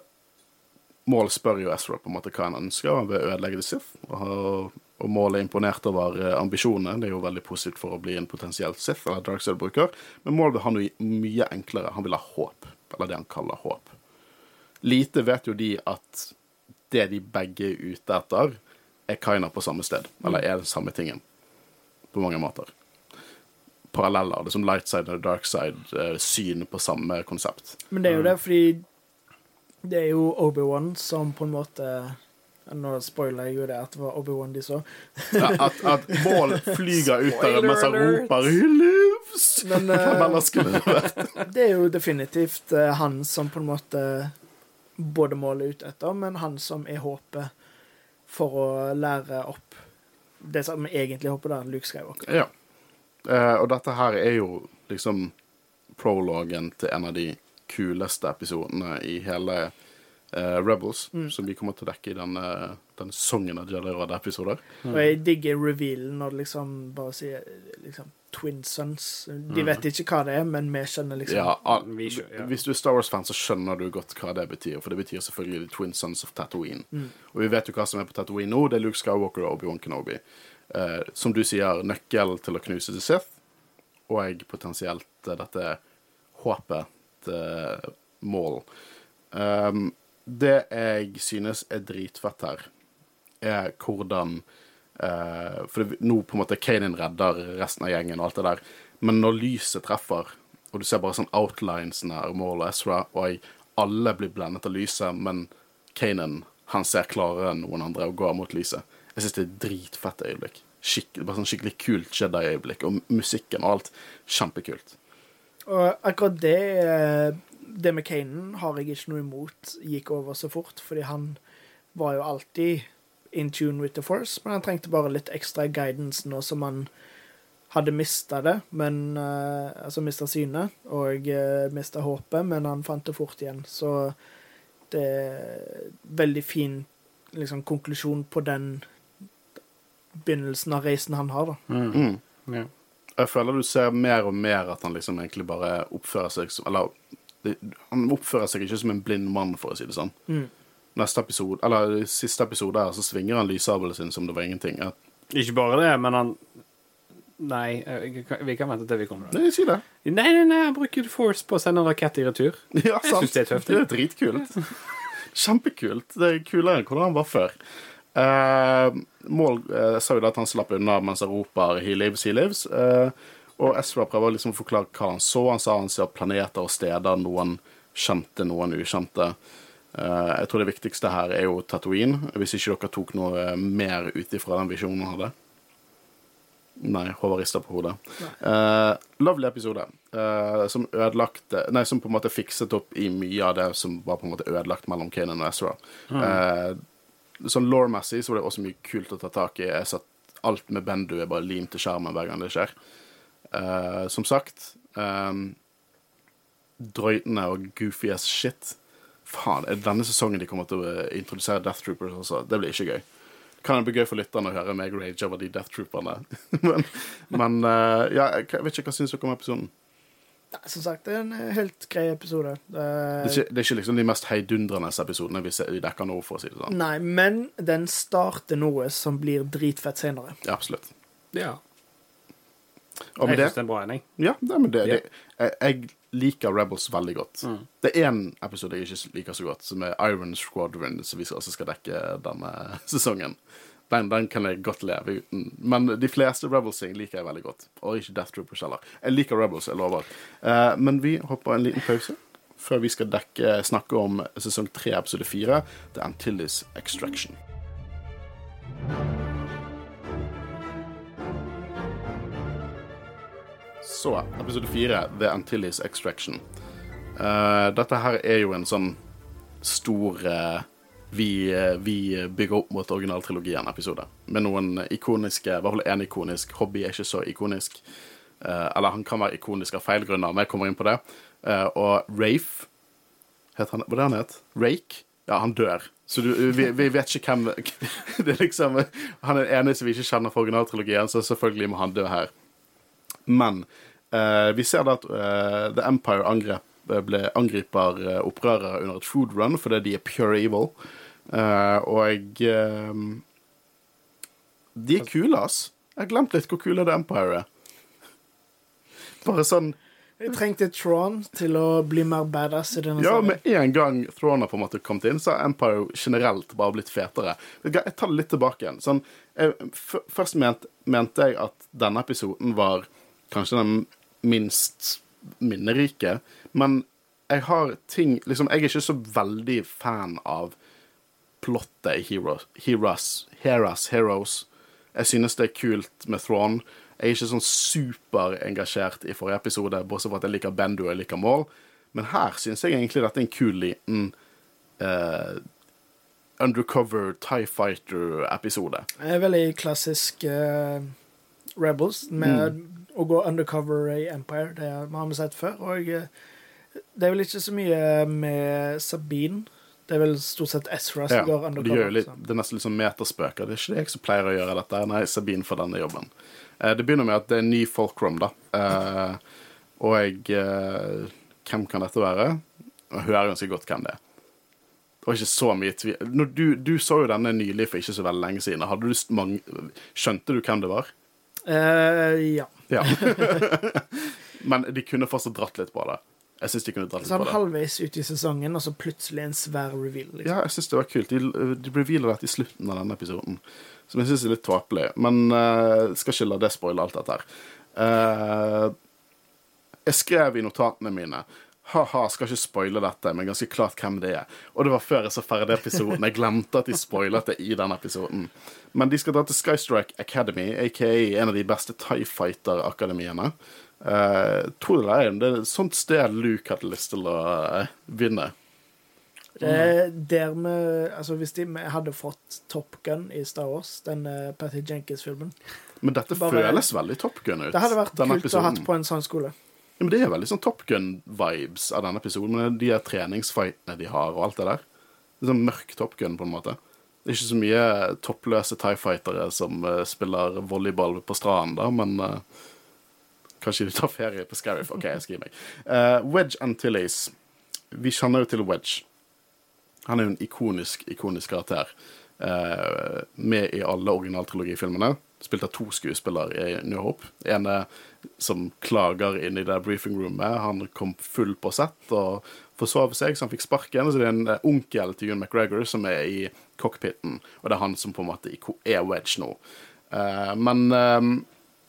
Maul spør jo Ezra på en måte hva han ønsker. Han vil ødelegge The Sith. Og, og Maul er imponert over eh, ambisjonene. Det er jo veldig positivt for å bli en potensiell Sith eller Darkside-bruker. Men Maul vil ha noe mye enklere. Han vil ha håp. Eller det han kaller håp. Lite vet jo de at det de begge er ute etter, er kinda på samme sted. Eller er den samme tingen. På mange måter. Paralleller. Det er som light side og dark side. eh, Syn på samme konsept. Men det er jo det, fordi det er jo Obi-Wan som på en måte Nå spoiler jeg jo det at det var Obi-Wan de så. Ja, at, at Maul flyger ut der mens han roper 'He lives!' Men skulle det er jo definitivt uh, han som på en måte både måler ut etter, men han som er håpet for å lære opp det som egentlig hopper der, Luke Skywalker. Ja. Eh, og dette her er jo liksom prologen til en av de kuleste episodene i hele eh, Rebels, som vi kommer til å dekke i denne, denne songen av Jedi Råd-episoder. Og jeg digger revealen når det liksom bare sier liksom, Twin Sons. De vet ikke hva det er, men vi skjønner liksom Ja, Vi ja. Hvis du er Star Wars-fan, så skjønner du godt hva det betyr. For det betyr selvfølgelig The Twin Sons of Tatooine. Og vi vet jo hva som er på Tatooine nå. Det er Luke Skywalker og Obi-Wan Kenobi. Eh, som du sier, nøkkel til å knuse til Sith, og jeg potensielt eh, dette håpet til mål. Um, det jeg synes er dritfett her, er hvordan eh, For det, nå på en måte Kanan redder resten av gjengen og alt det der, men når lyset treffer, og du ser bare sånn outlinesene av Maul og Ezra, og alle blir blendet av lyset, men Kanan han ser klarere enn noen andre og går mot lyset. Jeg synes det er et dritfett øyeblikk. Skikk, bare sånn skikkelig kult Jedi-øyeblikk, og musikken og alt. Kjempekult. Og akkurat det eh, Det med Kanan har jeg ikke noe imot gikk over så fort, fordi han var jo alltid in tune with the force, men han trengte bare litt ekstra guidance nå som han hadde mista det, men uh, Altså mista synet og uh, mista håpet, men han fant det fort igjen. Så det er veldig fin liksom, konklusjon på den begynnelsen av reisen han har, da. Mm. Ja. Jeg føler du ser mer og mer at han liksom egentlig bare oppfører seg som Eller det, han oppfører seg ikke som en blind mann, for å si det sånn. Mm. Neste episode, eller siste episode her, så svinger han lyssabelen sin som det var ingenting. At... Ikke bare det, men han Nei, vi kan vente til vi kommer der. nei, si det. Nei, nei, nei, han bruker Force på å sende en rakett i retur. Ja, Jeg synes det er tøft, Det er dritkult. Kjempekult. Det er kulere enn hvordan han var før. Uh, Mål uh, sa jo da at han slapp unna mens han roper 'He lives, he lives'. Uh, og Ezra prøver liksom å forklare hva han så. Han sa han ser planeter og steder, noen kjente, noen ukjente. Eh, jeg tror det viktigste her er jo Tatooine, hvis ikke dere tok noe eh, mer ut ifra den visjonen han hadde. Nei, Håvard rister på hodet. Uh, lovely episode. Uh, som ødelagte Nei, som på en måte fikset opp i mye av det som var på en måte ødelagt mellom Kanan og Ezra. Eh, sånn law-messig så var det også mye kult å ta tak i. Jeg satt alt med Bendu er bare limt til skjermen hver gang det skjer. Uh, som sagt um, Drøytende og goofy as shit. Faen, er det denne sesongen de kommer til å eh, introdusere Death Troopers også? Det blir ikke gøy. Det Kan bli gøy for lytterne å høre meg rage over de Death Trooperne. men men eh, ja, jeg vet ikke hva syns dere om episoden. Nei, Som sagt, det er en eh, helt grei episode. Det er ikke, det er ikke liksom de mest heidundrende episodene vi ser- vi dekker nå, for å si det sånn. Nei, men den starter noe som blir dritfett senere. Ja, absolutt. Ja. Og med Jeg det syns det er en bra enig. Ja, det, men det, det, jeg, jeg liker Rebels veldig godt. Det er én episode jeg ikke liker så godt, som er Iron Squadron, som vi også skal dekke denne sesongen. Den, den kan jeg godt leve uten. Men de fleste Rebels-ting liker jeg veldig godt. Og ikke Death Troopers heller. Jeg liker Rebels, jeg lover. Eh, men vi hopper en liten pause før vi skal dekke, snakke om sesong tre, episode fire, The Antilles Extraction. Så, episode fire, The Antilles Extraction. Uh, dette her er jo en sånn stor uh, vi, eh, vi bygger opp mot originaltrilogien-episode. Med noen ikoniske I hvert fall én ikonisk. Hobby er ikke så ikonisk. Uh, eller han kan være ikonisk av feil grunner, men jeg kommer inn på det. Og Rafe het han, Hva er det han het? Rake? Ja, han dør. Så du, vi, vi vet ikke hvem det er liksom, Han er den eneste vi ikke kjenner fra originaltrilogien, så selvfølgelig må han dø her. Men eh, vi ser da at eh, The Empire angrep, ble, angriper eh, opprørere under et food run fordi de er pure evil. Eh, og eh, De er kule, ass. Jeg har glemt litt hvor kule The Empire er. Bare sånn Vi trengte Tron til å bli mer badass i denne Ja, serien. med en gang Thrawn har på en måte kommet inn, så har Empire generelt bare blitt fetere. Jeg tar det litt tilbake igjen. Sånn, jeg, først ment, mente jeg at denne episoden var kanskje den minst minnerike, men jeg har ting liksom, Jeg er ikke så veldig fan av plottet i Heroes. Heroes, Heroes, Heroes. Jeg synes det er kult med Throne. Jeg er ikke sånn superengasjert i forrige episode, bortsett fra at jeg liker Bendu og jeg liker Maul. Men her syns jeg egentlig dette er en kul liten uh, undercover Tie Fighter-episode. Er veldig klassisk uh, Rebels med Mm. Å gå undercover i Empire. Det har vi sett før. Og eh, det er vel ikke så mye med Sabine. Det er vel stort sett Ezra som Ja, går undercover. de litt, det er nesten litt sånn meterspøker. Det er ikke jeg som pleier å gjøre dette. Nei, Sabine får denne jobben. Eh, det begynner med at det er en ny Folkrom, da. Eh, og jeg Hvem kan dette være? Jeg hører ganske godt hvem det er. Det var ikke så mye tvil du, du så jo denne nylig for ikke så veldig lenge siden. Du mange, skjønte du hvem det var? Uh, ja. Ja. Men de kunne fortsatt dratt litt på det. Jeg synes de kunne dratt litt Sånn på det. halvveis ut i sesongen, og så plutselig en svær reveal. Liksom. Ja, jeg syns det var kult. De, de revealer dette i slutten av denne episoden, som jeg syns er litt tåpelig. Men uh, skal ikke la det spoile alt dette her. Uh, jeg skrev i notatene mine ha-ha, skal ikke spoile dette, men ganske klart hvem det er. Og det var før jeg så ferdig episoden. Jeg glemte at de spoilet det i den episoden. Men de skal dra til Skystrike Academy, aka en av de beste Tie Fighter-akademiene. Uh, tror det er det er et sånt sted Luke hadde lyst til å uh, vinne. Det er der vi Altså, hvis de hadde fått Top Gun i Star Wars, den uh, Patty Jenkins-filmen Men dette Bare- føles veldig Top Gun ut. Det hadde vært kult kult å ha hatt på en sånn skole. Ja, men det er veldig sånn Top Gun-vibes av denne episoden. Med de er treningsfightene de har, og alt det der. Det er sånn mørk Top Gun, på en måte. Det er ikke så mye toppløse Tie Fightere som uh, spiller volleyball på stranden, da, men uh, Kanskje de tar ferie på Scariff. OK, jeg skriver meg. Uh, Wedge Antilles. Vi kjenner jo til Wedge. Han er jo en ikonisk, ikonisk karakter. Med i alle originaltrilogifilmene. Spilt av to skuespillere i New Hope. En som klager inn i det briefingroomet. Han kom full på sett og forsov seg, så han fikk sparken. Så er en eh, onkel til Ewan McGregor som er i cockpiten, og det er han som på en måte er Wedge nå. Eh, men eh,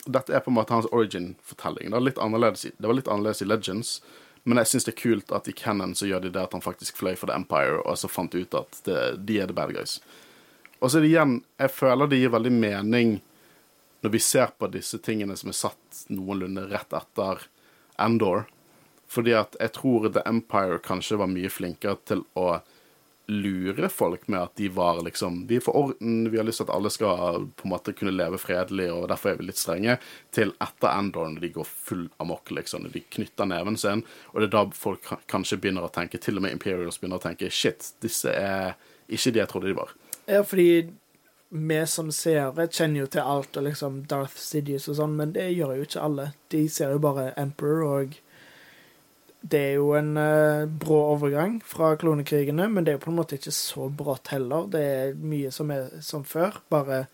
dette er på en måte hans origin-fortelling. Det, det var litt annerledes i Legends, men jeg syns det er kult at i Cannon så gjør de det at han faktisk fløy for The Empire, og så fant ut at det, de er the bad guys. Og så er det igjen Jeg føler det gir veldig mening når vi ser på disse tingene som er satt noenlunde rett etter Endor. Fordi at jeg tror The Empire kanskje var mye flinkere til å lure folk med at de var liksom Vi er for orden, vi har lyst til at alle skal på en måte kunne leve fredelig, og derfor er vi litt strenge, til etter Endor, når de går full amok, liksom. Når de knytter neven sin, og det er da folk kanskje begynner å tenke, til og med Imperials begynner å tenke shit, disse er ikke de jeg trodde de var. Ja, fordi vi som seere kjenner jo til alt og liksom Darth Sidious og sånn, men det gjør jo ikke alle. De ser jo bare Emperor, og det er jo en uh, brå overgang fra klonekrigene, men det er jo på en måte ikke så brått heller. Det er mye som er som før, bare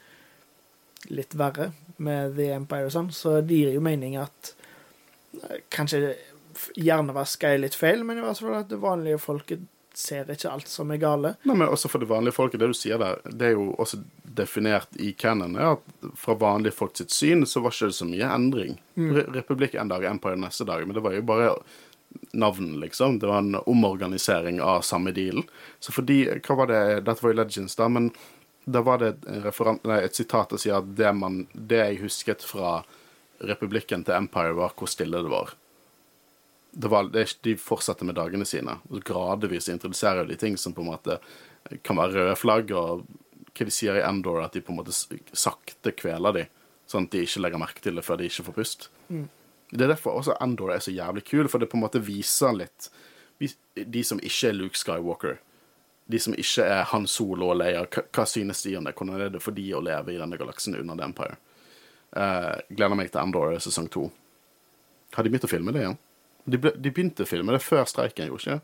litt verre med The Empire og sånn, så det gir jo mening at uh, kanskje hjernevask er litt feil, men i hvert fall at det vanlige folket ser ikke alt som er gale. Nei, men også for det vanlige folket, det du sier der, det er jo også definert i canon, at fra vanlige folk sitt syn så var ikke det så mye endring. Mm. Republikk en dag, Empire neste dag, men det var jo bare navn, liksom. Det var en omorganisering av samme deal. Så fordi, hva var det, dette var jo Legends da, men da var det nei, et sitat som sier at det, man, det jeg husket fra republikken til Empire var hvor stille det var. Var, det, de fortsetter med dagene sine. og Gradvis introduserer de ting som på en måte kan være røde flagg, og hva de sier i Endor, at de på en måte sakte kveler de, sånn at de ikke legger merke til det før de ikke får pust. Det er derfor også Endor er så jævlig kul, for det på en måte viser litt De som ikke er Luke Skywalker, de som ikke er Han Solo og Leia, hva, hva synes de om det? Hvordan er det for de å leve i denne galaksen under The Empire? Uh, gleder meg til Endor sesong to. Har de begynt å filme det igjen? De, ble, de begynte å filme det før streiken, gjorde ikke det?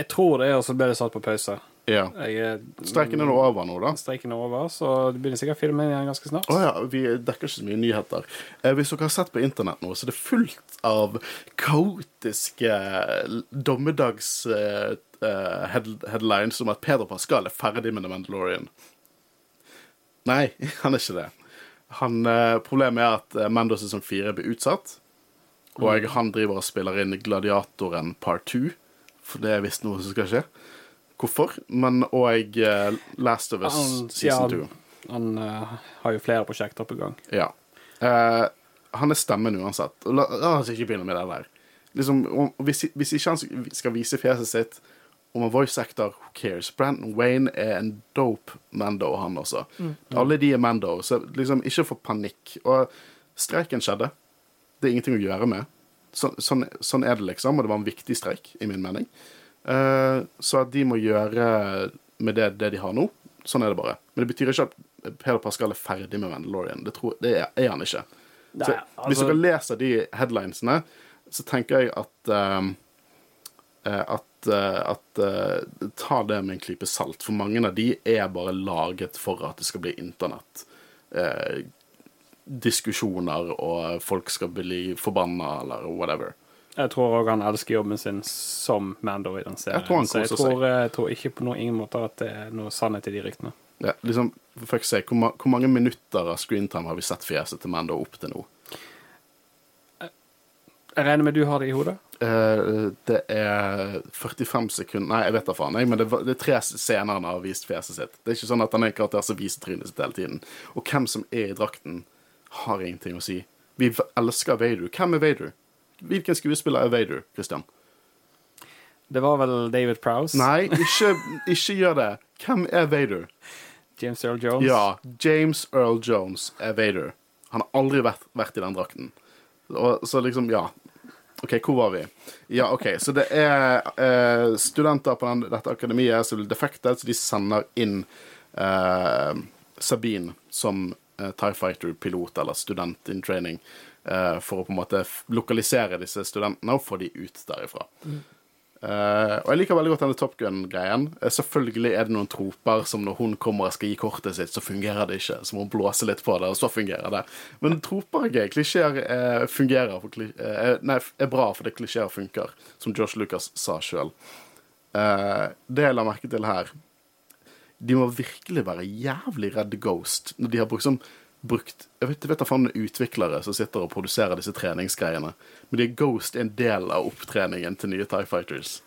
Jeg tror det, og så ble det satt på pause. Ja. Jeg, Streiken er nå over nå, da. Streiken er over, så de begynner sikkert å filme igjen ganske snart. Å ja, vi dekker ikke så mye nyheter. Eh, hvis dere har sett på internett nå, så er det fullt av kaotiske dommedags-headlines om at Pedro Pascal er ferdig med The Mandalorian. Nei, han er ikke det. Han, eh, problemet er at eh, Mando sesong fire blir utsatt. Og han driver og spiller inn Gladiatoren part 2, for det er visst noe som skal skje. Hvorfor? Men og eh, Last of Us Han- season ja, 2. Han uh, har jo flere prosjekter på gang. Ja. Uh, han er stemmen uansett. La, la oss ikke begynne med det der. Liksom, om, hvis, hvis ikke han skal vise fjeset sitt om en voice actor, who cares? Brandon Wayne er en dope Mando, han også. Alle de er Mando, så liksom, ikke få panikk. Og streiken skjedde. Det er ingenting å gjøre med. Så, sånn, sånn er det, liksom, og det var en viktig streik, i min mening. Uh, så at de må gjøre med det, det de har nå, sånn er det bare. Men det betyr ikke at Peder Pascal er ferdig med Mandalorian. Det, tror, det er, er han ikke. Nei, Så, hvis altså- dere leser de headlinesene, så tenker jeg at um, At, at uh, Ta det med en klype salt, for mange av de er bare laget for at det skal bli internett. Eh, diskusjoner, og folk skal bli forbanna, eller whatever. Jeg tror òg han elsker jobben sin som Mando i den serien. Jeg tror han så jeg tror, jeg tror ikke på noen måte at det er noe sannhet i de ryktene. Ja, liksom, for se, hvor, ma hvor mange minutter av screentime har vi sett fjeset til Mando opp til nå? Jeg regner med du har det i hodet? Uh, det er 45 sekunder Nei, jeg vet da faen, jeg, men det, det er tre scener han har vist fjeset sitt. Det er ikke sånn at han er en karakter som viser trynet sitt hele tiden. Og hvem som er i drakten, har ingenting å si. Vi elsker Vader. Hvem er Vader? Hvilken skuespiller er Vader, Christian? Det var vel David Prowse? Nei, ikke, ikke gjør det. Hvem er Vader? James Earl Jones? Ja, James Earl Jones er Vader. Han har aldri vært, vært i den drakten. Og, så liksom, ja. OK, hvor var vi? Ja, OK. Så det er eh, studenter på den, dette akademiet som blir defektet, så de sender inn eh, Sabine som TIE Fighter-pilot eller student in training eh, for å på en måte lokalisere disse studentene og få de ut derifra. Eh, og jeg liker veldig godt denne Top Gun-greien. Uh, selvfølgelig er det noen troper som når hun kommer og skal gi kortet sitt, så fungerer det ikke. Så må hun blåse litt på det, og så fungerer det. Men troper er gøy. Klisjeer eh, fungerer eh, Nei, er bra fordi klisjeer funker, som Josh Lucas sa sjøl. Eh, det jeg la merke til her De må virkelig være jævlig redd Ghost når de har brukt sånn brukt Jeg vet, jeg vet da faen er utviklere som sitter og produserer disse treningsgreiene. Men de Ghost en del av opptreningen til nye Tie Fighters.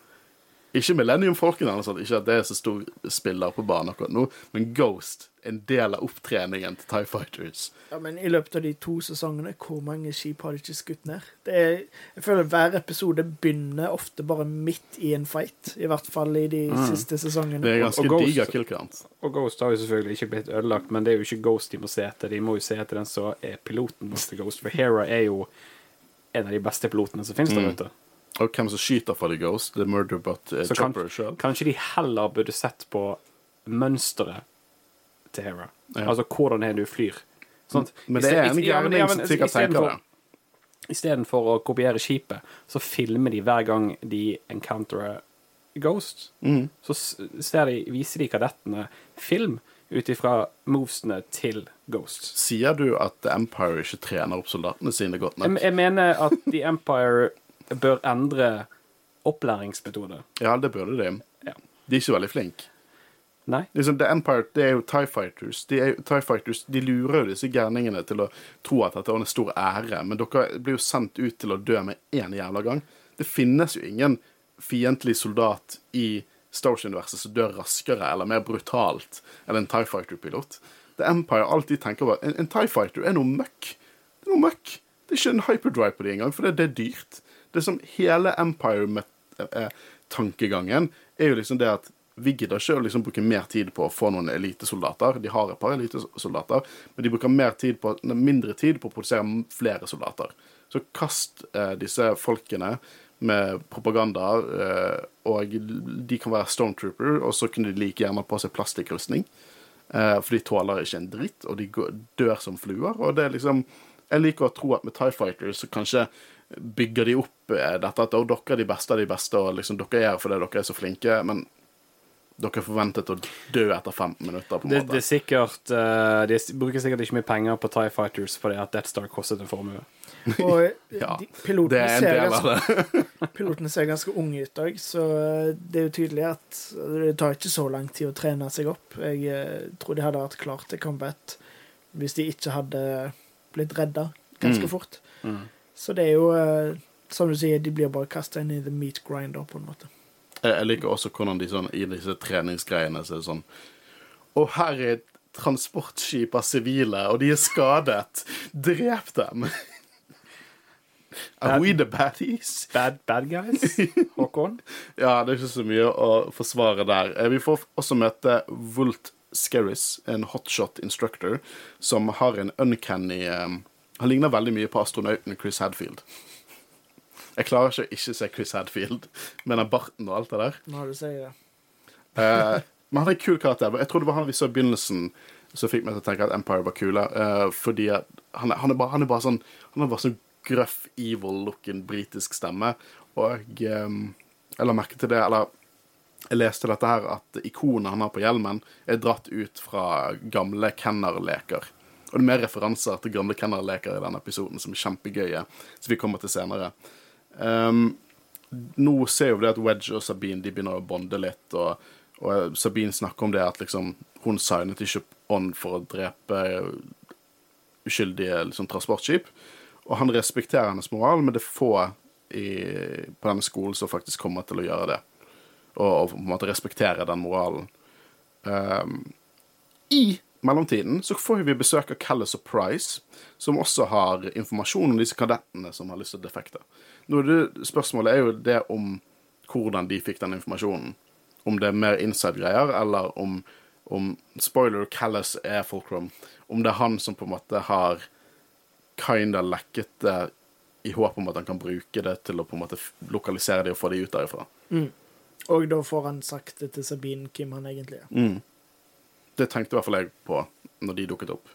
Ikke Millennium-folkene, altså. ikke at det er så stor spiller på banen akkurat nå, men Ghost en del av opptreningen til Tie Fighters. Ja, men i løpet av de to sesongene, hvor mange skip har de ikke skutt ned? Det er, jeg føler hver episode begynner ofte bare midt i en fight. I hvert fall i de siste sesongene. Det er ganske diger kill. Og Ghost har jo selvfølgelig ikke blitt ødelagt, men det er jo ikke Ghost de må se etter. De må jo se etter den som er piloten bak Ghost, for Hera er jo en av de beste pilotene som finnes der Mm. Og hvem som skyter for The Ghost, The Murder But uh, kan- Chopper sjøl. Kanskje de heller burde sett på mønsteret til Hera. Ja. Altså hvordan er du flyr. Sånn, Men det er en ja, gærning som sikkert tenker det. Istedenfor å kopiere skipet, så filmer de hver gang de encounterer Ghost. Mm. Så de, viser de kadettene film ut ifra movesene til Ghost. Sier du at Empire ikke trener opp soldatene sine godt nok? Jeg, jeg mener at The Empire bør endre opplæringsmetode. Ja, det burde de. Ja. De er ikke veldig flinke. Nei? Liksom, The Empire det er jo TIE Fighters. De, er, TIE Fighters, de lurer jo disse gærningene til å tro at dette er en stor ære, men dere blir jo sendt ut til å dø med én jævla gang. Det finnes jo ingen fiendtlig soldat i Star Wars-universet som dør raskere eller mer brutalt enn en TIE Fighter-pilot. The Empire, alltid tenker over En, en TIE Fighter er noe møkk. Det er noe møkk. Det er ikke en hyperdrive på det engang, for det, det er dyrt. Det som hele Empire-tankegangen er jo liksom det at vi gidder ikke å liksom bruke mer tid på å få noen elitesoldater. De har et par elitesoldater, men de bruker mer tid på, mindre tid på å produsere flere soldater. Så kast eh, disse folkene med propaganda, eh, og de kan være stormtrooper, og så kunne de like gjerne på seg plastikkrustning. Eh, for de tåler ikke en dritt, og de går, dør som fluer. Og det er liksom Jeg liker å tro at med Tie Fighters så kanskje bygger de opp eh, dette at dere er de beste av de beste, og liksom dere er fordi dere er så flinke, men dere er forventet å dø etter 15 minutter. på en Det, måte. det er sikkert uh, De bruker sikkert ikke mye penger på Tie Fighters fordi at Death Star kostet en formue. Og Ja, de, det pilotene, er en ser ganske, pilotene ser ganske unge ut òg, så eh, det er jo tydelig at det tar ikke så lang tid å trene seg opp. Jeg eh, tror de hadde vært klare til combat hvis de ikke hadde blitt redda ganske Mm. fort. Mm. Så det er jo, eh, som du sier, de blir bare kasta inn i the meat grinder, på en måte. Jeg liker også hvordan de sånn, i disse treningsgreiene så er det sånn Og her er et transportskip av sivile, og de er skadet. Drep dem! Are we the baddies? Bad, bad guys? Håkon? Ja, det er ikke så mye å forsvare der. Eh, Vi får også møte Wult Skerris, en hotshot instructor, som har en uncanny eh, Han ligner veldig mye på astronauten Chris Hadfield. Jeg klarer ikke å ikke se Chris Hadfield med den barten og alt det der. Når du sier det. Eh, men han er en kul karakter. Jeg tror det var han vi så i begynnelsen som fikk meg til å tenke at Empire var kule. eh, fordi han, han, er bare, han er bare sånn Han har bare sånn grøff, evil-looking britisk stemme. Og eh, jeg la merke til det, eller jeg leste dette her, at ikonet han har på hjelmen, er dratt ut fra gamle Kenner-leker. Og det er mer referanser til gamle Kenner-leker i denne episoden, som er kjempegøye, som vi kommer til senere. Um, nå ser jo det at Wedge og Sabine de begynner å bonde litt, og, og Sabine snakker om det at liksom, hun signet ikke on for å drepe uskyldige liksom, transportskip. Og han respekterer hennes moral, men det er få i, på denne skolen som faktisk kommer til å gjøre det. Og, og på en måte respektere den moralen. Um, I mellomtiden så får vi besøk av Callis og Price, som også har informasjon om disse kadettene som har lyst til å defekte. Nå det, spørsmålet er jo det om hvordan de fikk den informasjonen. Om det er mer inside-greier, eller om, om Spoiler, Callas er Fulcrum. Om det er han som på en måte har kinda lekket det i håp om at han kan bruke det til å på en måte lokalisere de og få de ut derifra. Og da får han sagt det til Sabine hvem han egentlig er. Mm. Det tenkte i hvert fall jeg på når de dukket opp.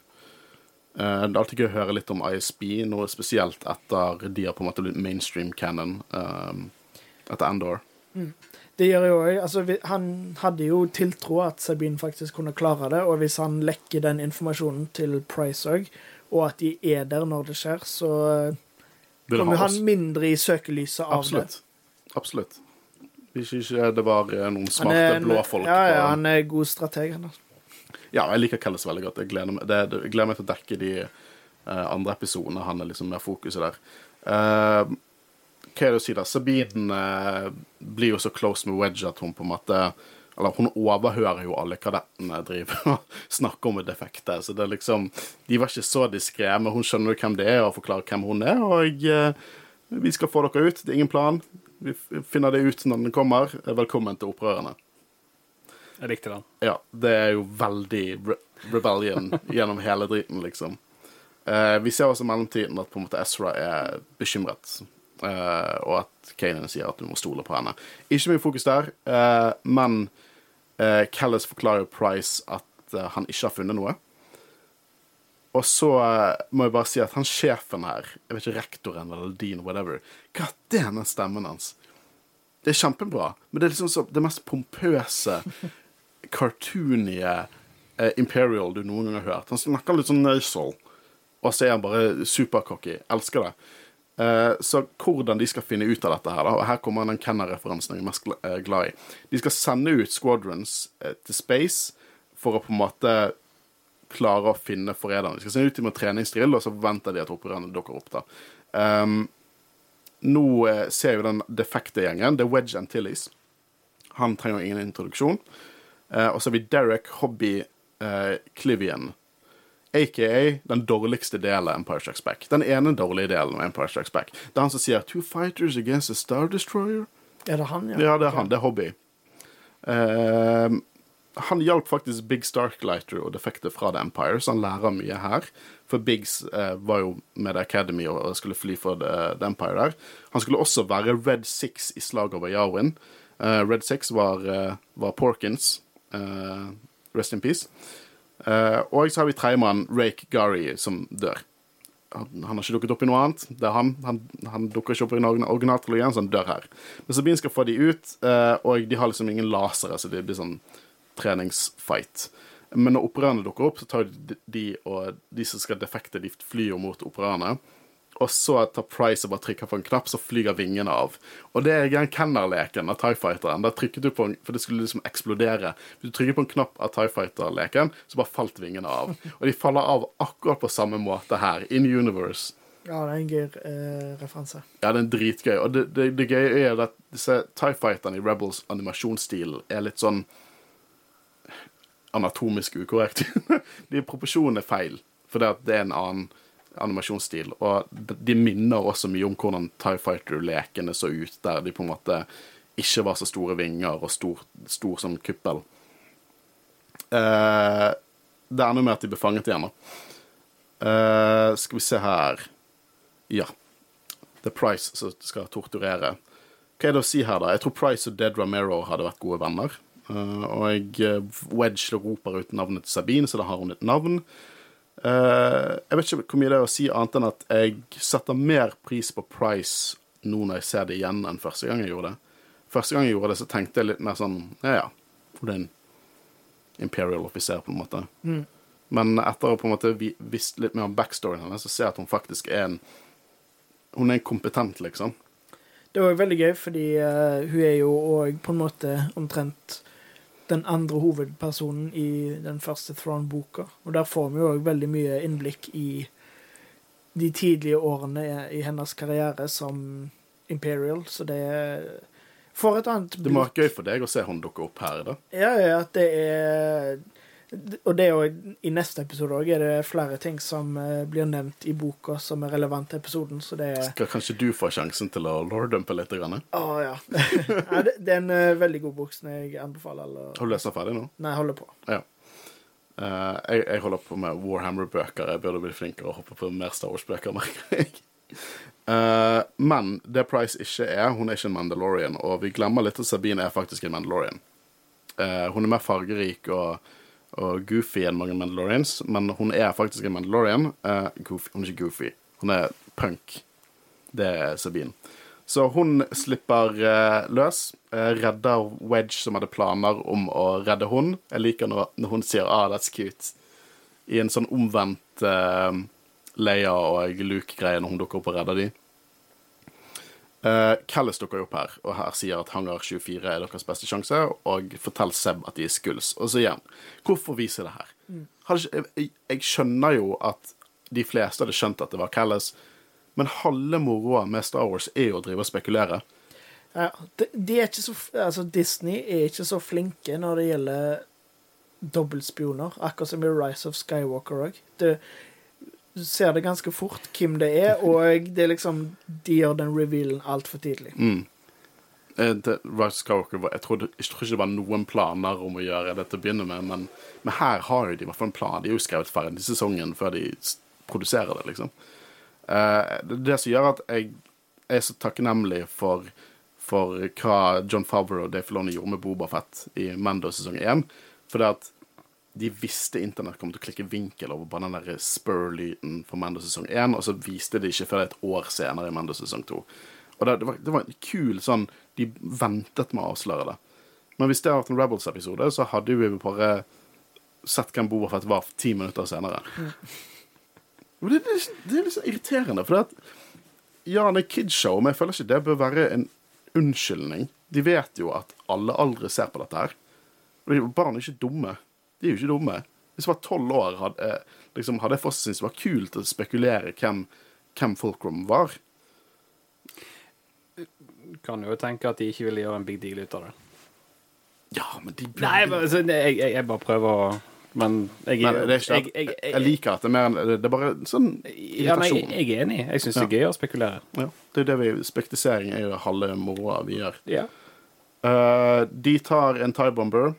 Eh, det er alltid gøy å høre litt om ISB, noe spesielt etter de har på en måte blitt mainstream canon um, etter Endor. Det gjør jo òg altså, Han hadde jo tiltro at Sabine faktisk kunne klare det, og hvis han lekker den informasjonen til Price òg, og at de er der når det skjer, så kommer han mindre i søkelyset av Absolutt. Absolutt. Hvis ikke det var eh, noen smarte blå folk Ja, ja, han er god strateg, han. Ja, jeg liker Kellis veldig godt. Jeg gleder meg, det, jeg gleder meg til å dekke de uh, andre episodene. Han er liksom mer fokuset der. Uh, hva er det å si, da? Sabine uh, blir jo så close med Wedge at hun på en måte Eller hun overhører jo alle kadettene driver og snakker om det defekte. Så det er liksom De var ikke så diskré, men hun skjønner jo hvem det er, og forklarer hvem hun er. Og eh, vi skal få dere ut. Det er ingen plan. Vi finner det ut når den kommer. Velkommen til opprørerne. Jeg likte den. Ja, det er jo veldig re rebellion gjennom hele driten, liksom. Eh, vi ser også i mellomtiden at på en måte Ezra er bekymret, eh, og at Kanan sier at du må stole på henne. Ikke mye fokus der, eh, men uh, Callis forklarer Price at eh, han ikke har funnet noe. Og så eh, må jeg bare si at han sjefen her, jeg vet ikke, rektoren eller dean, whatever, god damn den stemmen hans. Det er kjempebra, men det er liksom så, det mest pompøse cartoonige eh, Imperial du noen gang har hørt. Han snakker litt sånn nasal, og så er han bare supercocky. Elsker det. Eh, så hvordan de skal finne ut av dette her, da, og her kommer den Kenner-referansen jeg er mest eh, glad i. De skal sende ut squadrons eh, til space for å på en måte klare å finne forræderne. De skal sende ut dem med treningsdrill, og så venter de at opprørerne dukker opp. da. Um, nå eh, ser jo den defekte gjengen, det er Wedge Antilles. Han trenger ingen introduksjon. Eh, og så har vi Derek Hobby eh, Clivian, aka den dårligste delen av Empire Strikes Back. Den ene dårlige delen av Empire Strikes Back. Det er han som sier 'Two fighters against a Star Destroyer'. Er det han, ja? Ja, det er han. Det er Hobby. Uh, han hjalp faktisk Big Starklighter og defekte fra The Empire, så han lærer mye her. For Biggs eh, var jo med The Academy og, skulle fly for The, The, Empire der. Han skulle også være Red Six i slaget over Yarwin. Eh, Red Six var, eh, var Porkins. Eh, rest in peace. Uh, og så har vi tredjemann, Rake Gary, som dør. Han, han, har ikke dukket opp i noe annet. Det er han. Han, han dukker ikke opp i originaltrilogien, så han dør her. Men Sabine skal få de ut, uh, og de har liksom ingen lasere, så det blir sånn treningsfight. Men når opererne dukker opp, så tar de og de som skal defekte, de flyr mot opprørerne. Og så tar Price og bare trykker på en knapp, så flyger vingene av. Og det er den Kenner-leken av Tie Fighteren. Der trykket du på en, For det skulle liksom eksplodere. Hvis du trykker på en knapp av Tie Fighter-leken, så bare falt vingene av. Og de faller av akkurat på samme måte her, in universe. Ja, det er en gøy eh, referanse. Ja, det er dritgøy. Og det, det, det gøye er at disse Tie Fighterne i Rebels animasjonsstil er litt sånn anatomisk ukorrekt. de proporsjonene er feil, for det er en annen animasjonsstil. Og de minner også mye om hvordan Tie Fighter-lekene så ut, der de på en måte ikke var så store vinger og stor, stor som kuppel. Uh, det er enda mer at de blir fanget igjen. Uh, skal vi se her Ja. Det er Price som skal torturere. Hva er det å si her, da? Jeg tror Price og Dead Ramero hadde vært gode venner. Uh, og Wedge roper ut navnet til Sabine, så da har hun et navn. Uh, jeg vet ikke hvor mye det er å si annet enn at jeg setter mer pris på Price nå når jeg ser det igjen, enn første gang jeg gjorde det. Første gang jeg gjorde det, så tenkte jeg litt mer sånn Ja, ja, hun er en imperial offiser, på en måte. Mm. Men etter å på en måte visst litt mer om backstoryen hennes, så ser jeg at hun faktisk er en Hun er en kompetent, liksom. Det var veldig gøy, fordi uh, hun er jo òg på en måte omtrent den andre hovedpersonen i den første Throne-boka. Og der får vi jo òg veldig mye innblikk i de tidlige årene i hennes karriere som Imperial, så det får et annet Det må være gøy for deg å se hun dukke opp her, da. Ja, ja, at det er og det er jo, I neste episode òg er det flere ting som uh, blir nevnt i boka som er relevant til episoden. så det er... Skal kanskje du få sjansen til å lordumpe litt? Å ja. ja det, er en uh, veldig god bok som jeg anbefaler alle. Har du lest den ferdig nå? Nei, jeg holder på. Ja. Uh, jeg, jeg, holder på med Warhammer-bøker. Jeg burde bli flinkere og hoppe på mer Star Wars-bøker, merker jeg. men det Price ikke er, hun er ikke en Mandalorian, og vi glemmer litt at Sabine er faktisk en Mandalorian. hun er mer fargerik og og goofy enn mange Mandalorians, men hun er faktisk en Mandalorian. Uh, goofy. Hun er ikke goofy, hun er punk. Det er Sabine. Så hun slipper uh, løs. Uh, redder Wedge, som hadde planer om å redde hun. Jeg liker når, når hun sier 'ah, that's cute', i en sånn omvendt uh, Leia og Luke-greie når hun dukker opp og redder dem. Uh, Callis dukker opp her, og her sier at Hangar 24 er deres beste sjanse, og forteller Seb at de er skulls. Og så igjen, hvorfor viser det her? Mm. Jeg, jeg, skjønner jo at de fleste hadde skjønt at det var Callis, men halve moroa med Star Wars er jo å drive og spekulere. Ja, de, de er så, altså Disney er ikke så flinke når det gjelder dobbeltspioner, akkurat som i Rise of Skywalker òg ser det ganske fort hvem det er, og det er liksom de gjør den revealen altfor tidlig. Mm. Eh, Skywalker, jeg tror, jeg tror, ikke det var noen planer om å gjøre det til å begynne med, men, men her har jo de i hvert fall en plan. De er jo skrevet ferdig sesongen før de produserer det, liksom. Uh, det, det som gjør at jeg er så takknemlig for, for hva John Favreau og Dave Filoni gjorde med Boba Fett i Mando sesong 1. For det at de visste internett kom til å klikke vinkel over bare den der spur-lyden for Mando sesong 1, og så viste de ikke før et år senere i Mando sesong 2. Og det, det, var, det var en kul sånn De ventet med å avsløre det. Men hvis det hadde vært en Rebels-episode, så hadde vi bare sett hvem Boba Fett var ti minutter senere. Mm. Det, det, det, er litt så irriterende, for det at Ja, det er kidshow, men jeg føler ikke det bør være en unnskyldning. De vet jo at alle aldri ser på dette her. Og barn er ikke dumme. De er jo ikke dumme. Hvis jeg var tolv år, hadde, liksom, hadde jeg fortsatt syntes det var kult å spekulere hvem, hvem Fulcrum var. Kan jo tenke at de ikke ville gjøre en big deal ut av det. Ja, men de burde Nei, men, altså, jeg, jeg, jeg, bare prøver å Men jeg, men det er ikke jeg, jeg, jeg, liker at det er mer Det er bare sånn irritasjon. Ja, nei, jeg, er enig. Jeg syns det er gøy å spekulere. Ja, det er det vi Spektisering er jo halve moroa vi gjør. Ja. Uh, de tar en Tie Bomber.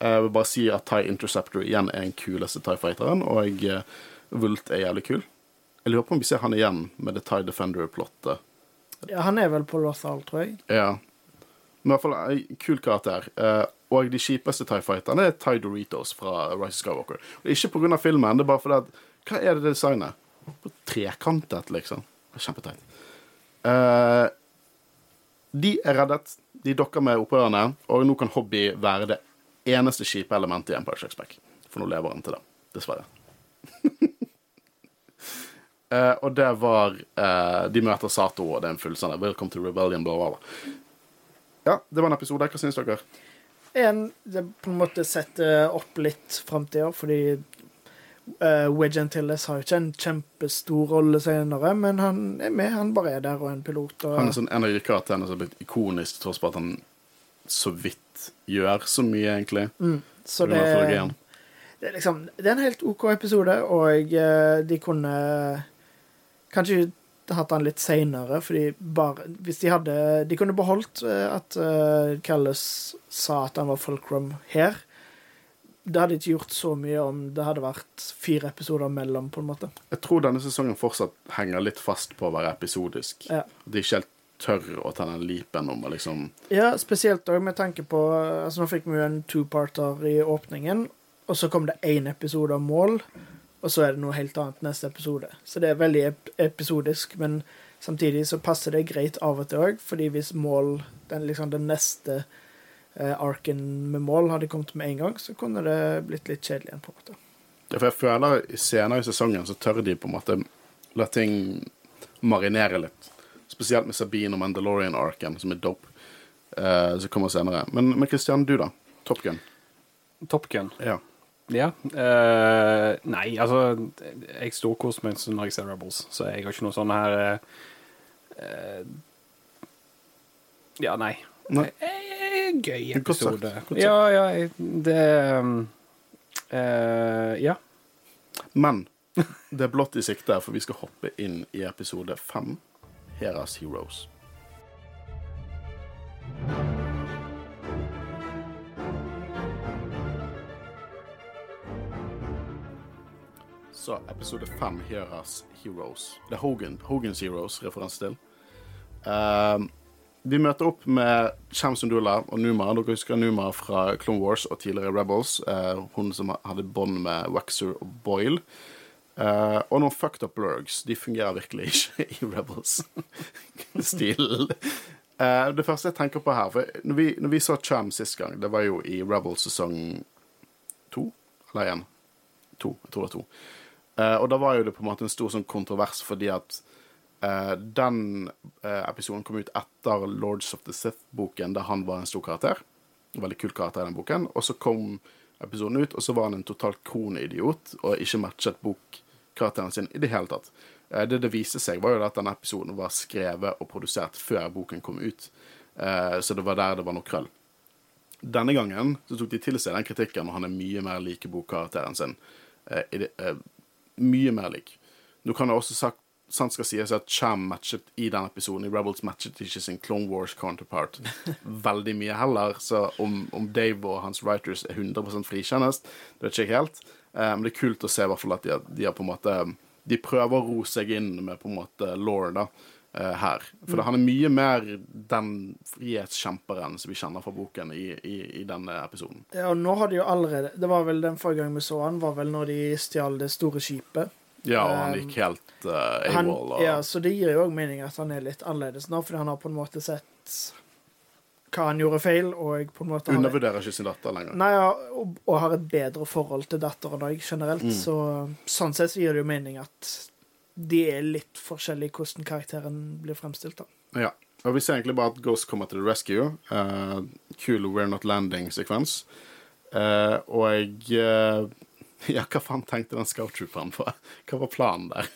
Jeg vil bare si at Tie Interceptor igjen er den kuleste Tie Fighteren, og uh, Vult er jævlig kul. Jeg lurer på om vi ser han igjen med The Tie Defender-plottet. Ja, han er vel på Lothal, tror jeg. Ja. Men i hvert fall en kul karakter. Eh, og de kjipeste Tie Fighterne er Tie Doritos fra Rise of Skywalker. Og ikke pga. filmen, det er bare fordi at Hva er det designet? På trekantet, liksom. Kjempeteit. Eh, de er reddet. De dokker med opprørerne, og nå kan hobby være det eneste kjipe elementet i Empire Strikes Back. For nå lever han til det. Dessverre. uh, og det var uh, De møter Sato, og det er en fullstendig 'Welcome to Rebellion', bla, bla, bla. Ja, det var en episode. Hva syns dere? En, det på en måte setter opp litt framtida, fordi uh, Wedge Antilles har ikke en kjempestor rolle senere, men han er med. Han bare er der og er en pilot. Og, Han er sånn en av de karakterene som har blitt ikonisk, tross på at han så vidt gjør så mye, egentlig. mm, så det, det, er liksom, det er en helt OK episode, og eh, de kunne kanskje hatt han litt seinere, fordi bare Hvis de hadde De kunne beholdt eh, at uh, Callis sa at han var fulcrum her. Det hadde ikke gjort så mye om det hadde vært fire episoder mellom, på en måte. Jeg tror denne sesongen fortsatt henger litt fast på å være episodisk. Ja. De ikke helt tør å ta den leapen om å liksom Ja, spesielt òg med tanke på Altså, nå fikk vi jo en two-parter i åpningen, og så kom det én episode av mål, og så er det noe helt annet neste episode. Så det er veldig ep episodisk, men samtidig så passer det greit av og til òg, fordi hvis mål Den, liksom, den neste eh, arken med mål hadde kommet med en gang, så kunne det blitt litt kjedelig igjen, på en måte. Ja, For jeg føler i senere i sesongen så tør de på en måte la ting marinere litt. Spesielt med Sabine og Mandalorian-arken, som er dope. Uh, som kommer senere. Men, men Christian, du da? Top Gun. Top Gun. Ja. Ja. Uh, nei, altså Jeg storkoser meg når jeg ser Rebels, så jeg har ikke noe sånn her eh, Ja, nei. Nei. Gøy Godt sagt, episode. godt sagt. Ja, ja, det Ja. Men det er blått i sikte, for vi skal hoppe inn i episode fem. Heras Heroes. Så episode fem, Heras Heroes. Det er Hogan, Hogans Heroes, referanse til. Um, vi møter opp med Cham Sundula og Numa. Dere husker Numa fra Clone Wars og tidligere Rebels. Uh, hun som hadde bånd med Waxer og Boyle. Eh, og noen fucked up blurgs. De fungerer virkelig ikke i Rebels-stilen. uh, det første jeg tenker på her for Når vi, når vi så Cham sist gang, det var jo i Rebels sesong to? Eller én? To. Jeg tror det var to. Uh, og da var jo det på en måte en stor sånn kontrovers fordi at den episoden kom ut etter Lords of the Sith-boken, der han var en stor karakter. En veldig kul karakter i den boken. Og så kom episoden ut, og så var han en totalt kronidiot og ikke matchet bokkarakteren sin i det hele tatt. Eh, det det viste seg, var jo at denne episoden var skrevet og produsert før boken kom ut. Eh, så det var der det var noe krøll. Denne gangen så tok de til seg den kritikken, og han er mye mer lik bokkarakteren sin. Eh, mye mer lik. Nå kan det også sagt, sant skal sies at Cham matchet i den episoden. I Rebels matchet ikke sin Clone Wars counterpart veldig mye heller. Så om, om Dave og hans writers er 100 frikjennes, det vet ikke jeg helt. Eh, men det er kult å se i hvert fall at de, de har på en måte De prøver å ro seg inn med på en måte law da, eh, her. For han er mye mer den frihetskjemperen som vi kjenner fra boken i, i, i denne episoden. Ja, og nå har de jo allerede Det var vel den forrige gang vi så han, var vel når de stjal det store skipet. Ja, og han Um, gikk helt uh, Han, AWOL. Og, ja, så det gir jo òg mening at han er litt annerledes nå, fordi han har på en måte sett hva han gjorde feil, og på en måte Undervurderer ikke sin datter lenger. Nei, ja, og, og har et bedre forhold til datteren òg, generelt. Mm. Så sånn sett så gir det jo mening at de er litt forskjellige hvordan karakteren blir fremstilt. da. Ja. Og vi ser egentlig bare at Ghost kommer til the rescue. Uh, kul We're Not Landing-sekvens. Uh, og jeg uh, Ja, hva faen tenkte den scout-trooperen på? Hva var planen der?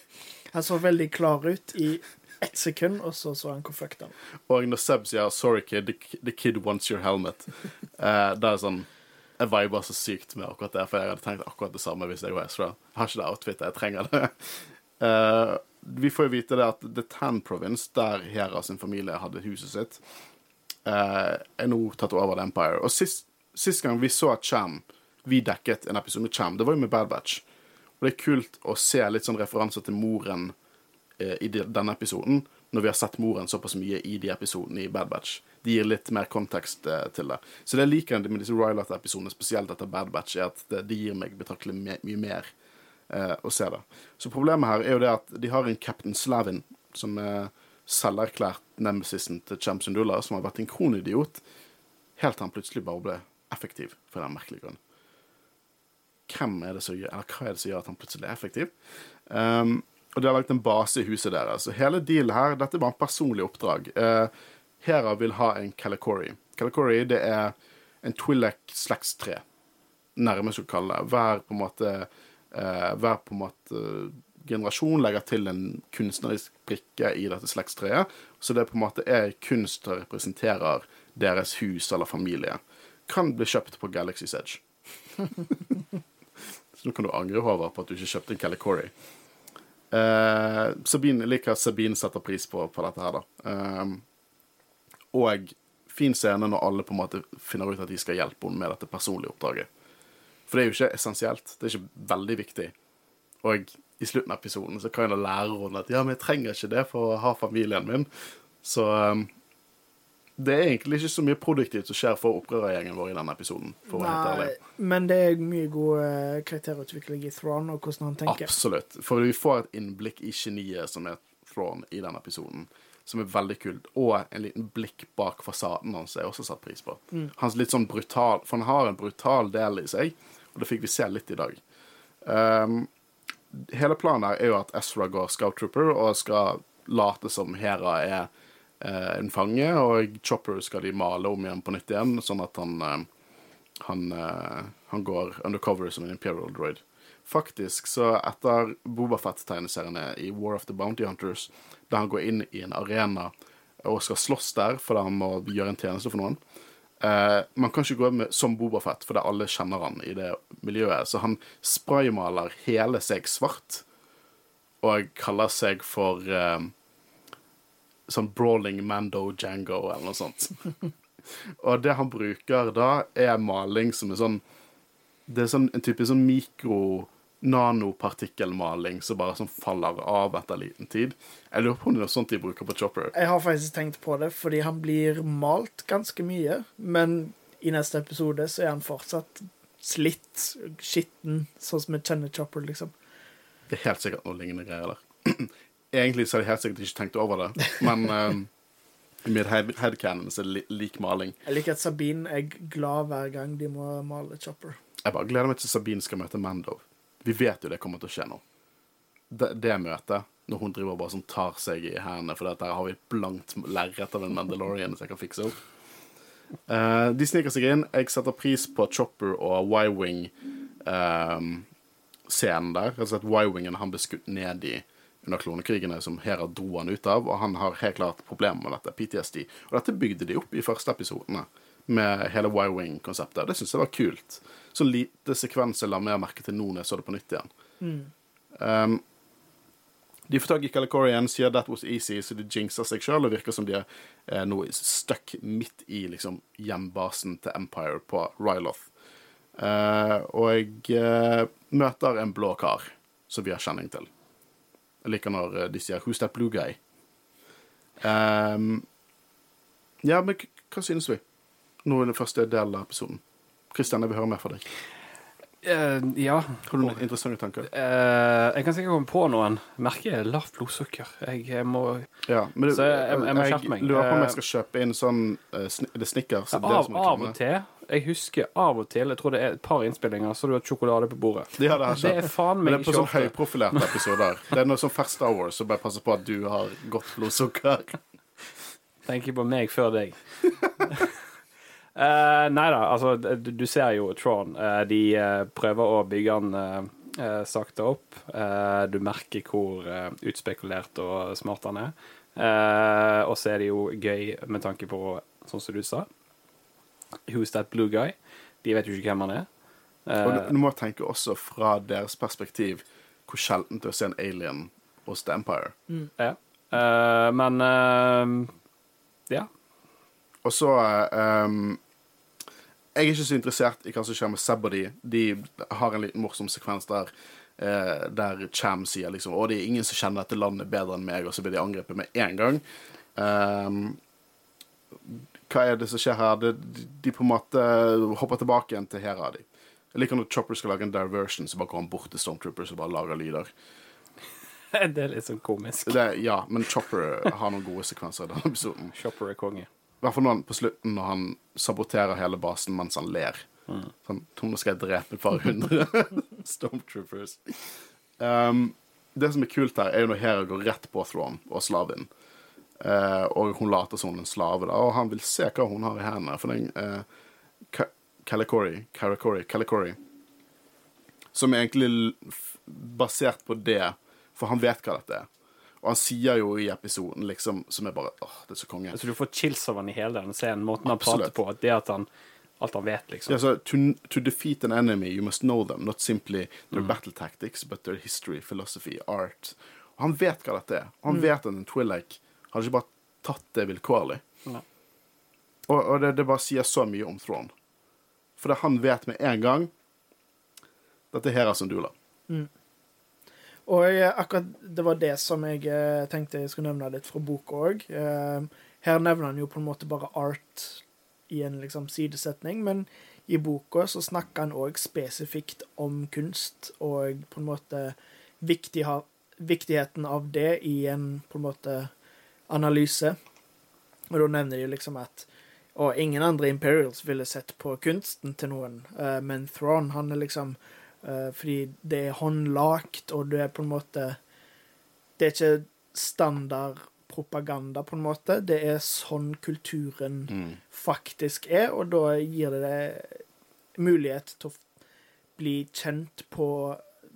Han så veldig klar ut i ett sekund, og så så han hvor fucked han. Og når Seb sier 'sorry, kid, the, the kid wants your helmet', uh, det er sånn Jeg viber så sykt med akkurat det, for jeg hadde tenkt akkurat det samme hvis jeg var Ezra. Jeg har ikke det outfitet, jeg trenger det. Uh, vi får jo vite det at The Tan Province, der Hera sin familie hadde huset sitt, uh, er nå tatt over The Empire. Og sist, sist gang vi så Cham, vi dekket en episode med Cham, det var jo med Bad Batch. Og det er kult å se litt sånn referanser til moren i denne episoden, når vi har sett moren såpass mye i de episodene i Bad Batch. De gir litt mer kontekst eh, til det. Så det jeg liker med disse Rylot-episodene, spesielt etter Bad Batch, er at det, gir meg betraktelig mye mer eh, å se det. Så problemet her er jo det at de har en Captain Slavin, som er selverklært nemesisen til Cham Sundula, som har vært en kronidiot, helt til han plutselig bare ble effektiv, for den merkelige grunn. Hvem er det som gjør, eller Hva er det som gjør at han plutselig er effektiv? Um, og de har lagt en base i huset deres. Så hele dealen her, dette var en personlig oppdrag. Uh, Hera vil ha en Calicori. Calicori det er en Twi'lek slektstre, nærmest å kalle det. Hver på en måte, uh, hver på en måte generasjon legger til en kunstnerisk brikke i dette slektstreet. Så det på en måte er kunst som representerer deres hus eller familie. Kan bli kjøpt på Galaxy's Edge. så nå kan du angre, Håvard, på at du ikke kjøpte en Calicory. Eh, Sabine liker Sabine setter pris på, på dette her, da. Uh, og fin scene når alle på en måte finner ut at de skal hjelpe henne med dette personlige oppdraget. For det er jo ikke essensielt. Det er ikke veldig viktig. Og i slutten av episoden så kan jeg lære henne at ja, men jeg trenger ikke det for å ha familien min. Så um, det er egentlig ikke så mye produktivt som skjer for opprørergjengen vår i denne episoden. for å være helt ærlig. Men det er mye god uh, karakterutvikling i Thrawn og hvordan han tenker. Absolutt. For vi får et innblikk i geniet som er Thrawn i denne episoden. Som er veldig kult. Og en liten blikk bak fasaden hans er også satt pris på. Mm. Hans litt sånn brutal For han har en brutal del i seg, og det fikk vi se litt i dag. Um, hele planen her er jo at Ezra går Scout Trooper og skal late som Hera er eh, en fange, og Chopper skal de male om igjen på nytt igjen, sånn at han, eh, han, eh, han går undercover som en Imperial droid. Faktisk, så etter Bobafett-tegneseriene i War of the Bounty Hunters, der han går inn i en arena og skal slåss der fordi han må gjøre en tjeneste for noen, eh, man kan ikke gå med som Bobafett, fordi alle kjenner han i det miljøet. Så han spraymaler hele seg svart og kaller seg for uh, sånn Brawling Mando Jango eller noe sånt. og det han bruker da, er maling som er sånn Det er sånn, en type sånn mikro nanopartikkelmaling som bare sånn faller av etter liten tid. Jeg lurer på om det er noe sånt de bruker på Chopper. Jeg har faktisk tenkt på det, fordi han blir malt ganske mye. Men i neste episode så er han fortsatt slitt, skitten, sånn som vi kjenner Chopper, liksom. Det er helt sikkert noe lignende greier der. Egentlig så har jeg helt sikkert ikke tenkt over det, men um, i mitt headcanon så er det lik maling. Jeg liker at Sabine er glad hver gang de må male Chopper. Jeg bare gleder meg til Sabine skal møte Mando. Vi vet jo det kommer til å skje nå. Det, det møtet, når hun driver bare sånn tar seg i hendene for der har vi et blankt lerret av en Mandalorian som jeg kan fikse opp. Uh, de sniker seg inn. Jeg setter pris på Chopper og Y-Wing-scenen ehm, uh, der. Altså at Y-Wingen han ble skutt ned i under klonekrigene som Hera dro han ut av, og han har helt klart problemer med dette, PTSD. Og dette bygde de opp i første episodene, med hele Y-Wing-konseptet. Det syns jeg var kult så lite sekvens jeg la mer merke til nå når jeg så det på nytt igjen. Mm. Um, de får tak i Calicorian, sier 'that was easy', så de jinxer seg sjøl og virker som de er eh, nå stuck midt i liksom, hjembasen til Empire på Ryloth. Eh, og jeg eh, møter en blå kar som vi har kjenning til. Jeg liker når uh, de sier 'Who's that blue guy?' Um, ja, men hva synes vi? Nå er det første delen av episoden. Kristian, jeg vil høre mer fra deg. Uh, ja. Har du noen interessante tanker? Uh, jeg kan sikkert komme på noen. Merker lavt blodsukker. Jeg, jeg må ja, men du, Så jeg, jeg, må skjerpe meg. Lurer på om jeg skal kjøpe inn sånn uh, sn Det Snickers. Ja, av, av og til. Jeg husker av og til, jeg tror det er et par innspillinger, så du har sjokolade på bordet. Ja, det, det, er faen meg ikke ofte. Det er på sånn høyprofilerte episoder. Det er noe sånn Fast Star Wars, så bare passe på at du har godt blodsukker. Tenker på meg før deg. Uh, nei da, altså du, du, ser jo Tron. Uh, de uh, prøver å bygge den sakte opp. du merker hvor utspekulert og smart han er. og så er det jo gøy med tanke på, sånn som du sa Who's that blue guy? De vet jo ikke hvem han er. og du, du, må tenke også fra deres perspektiv hvor sjeldent det er å se en alien hos The Empire. Mm. Ja. men ja Og så um, Jeg er ikke så interessert i hva som skjer med Seb og de. De har en liten morsom sekvens der uh, der Cham sier liksom Å, det er ingen som kjenner dette landet bedre enn meg, og så blir de angrepet med en gang. Um, hva er det som skjer her? De, de på en måte hopper tilbake igjen til Hera. De. Jeg liker når Chopper skal lage en diversion, så bare går han bort til Stormtroopers og bare lager lyder. det er litt sånn komisk. Det, ja, men Chopper har noen gode sekvenser i denne episoden. Chopper er konge. I hvert fall på slutten når han saboterer hele basen mens han ler. Sånn, nå skal jeg drepe et par hundre Stormtroopers. Um, det som er kult her, er jo når Hera går rett på Thrawn og slaven. Uh, og hun later som hun er en slave, da, og han vil se hva hun har i hendene. For den uh, Calicori, Calicori, Calicori Som er egentlig basert på det, for han vet hva dette er. Og han sier jo i episoden liksom som er bare åh, det er så konge. Så du får chills av han i hele den scenen, måten han Absolutt. prater på. Det at han Alt han vet, liksom. Ja, så, to, to defeat an enemy, you must know them, not simply their battle tactics, but their history, philosophy, art. Og han vet hva dette er. Og han vet at en Twillake hadde ikke bare tatt det vilkårlig. Nei. Og, og det, det bare sier så mye om Thrawn. For det han vet med en gang Dette er Sandula. Sundula. Og jeg, akkurat det var det som jeg eh, tenkte jeg skulle nevne litt fra boka òg. her nevner han jo på en måte bare art i en liksom sidesetning, men i boka så snakker han òg spesifikt om kunst og på en måte viktig viktigheten av det i en på en måte analyse. Og da nevner de liksom at og ingen andre Imperials ville sett på kunsten til noen, eh, men Thrawn, han er liksom eh, Fordi det er håndlagt, og det er på en måte Det er ikke standardpropaganda, på en måte. Det er sånn kulturen faktisk er, og da gir det deg mulighet til å bli kjent på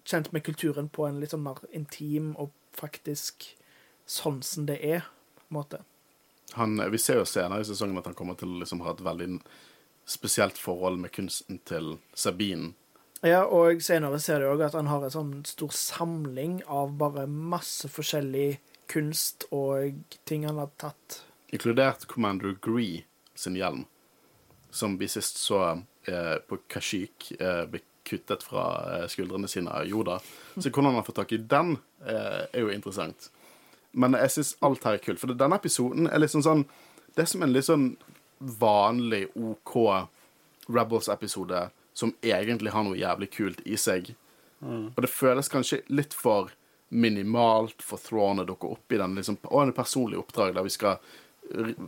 Kjent med kulturen på en litt sånn mer intim og faktisk sånn som det er, på en måte. Han, vi ser jo senere i sesongen at han kommer til å liksom ha et veldig spesielt forhold med kunsten til Sabine. Ja, og senere ser du òg at han har en sånn stor samling av bare masse forskjellig kunst og ting han har tatt. Inkludert Commander Gree sin hjelm, som vi sist så eh, på Kashyyyk eh, ble kuttet fra eh, skuldrene sine av Yoda. Så hvordan han har fått tak i den, eh, er jo interessant. Men jeg syns alt her er kult, for denne episoden er liksom sånn Det er som en litt sånn vanlig OK Rebels-episode som egentlig har noe jævlig kult i seg. Og det føles kanskje litt for minimalt for Throne å dukke opp i den liksom, å, en personlig oppdrag der vi skal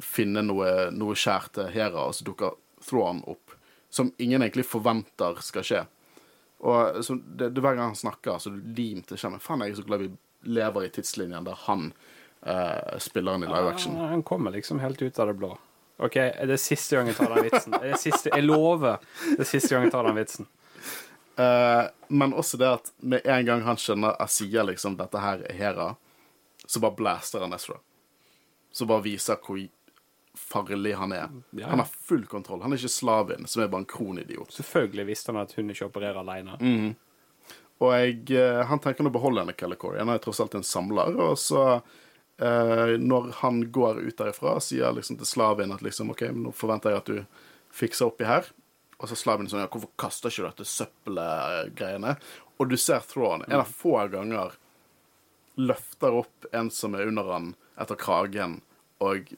finne noe, noe kjært til Hera, og så dukker Throne opp. Som ingen egentlig forventer skal skje. Og så det, det Hver gang han snakker, så lim til skjermen. Faen, jeg er så glad vi lever i tidslinjen der han eh, spiller han i live action. Ja, Han kommer liksom helt ut av det blå. OK, er det siste gang jeg tar den vitsen? Er det siste, jeg lover det er siste gang jeg tar den vitsen. Uh, men også det at med en gang han skjønner jeg sier liksom dette her er Hera, så bare blaster han Ezra. Så bare viser hvor farlig han er. Ja. Han har full kontroll. Han er ikke slaven, som er bare en kronidiot. Selvfølgelig visste han at hun ikke opererer alene. Og jeg, eh, han tenker å beholde henne, Kelly Han er tross alt en samler. Og så, eh, når han går ut derifra, sier liksom til slaven at liksom, OK, nå forventer jeg at du fikser oppi her. Og så slaven sånn, ja, hvorfor kaster ikke du dette søppelgreiene? Og du ser Thrawn en av få ganger løfter opp en som er under han etter kragen, og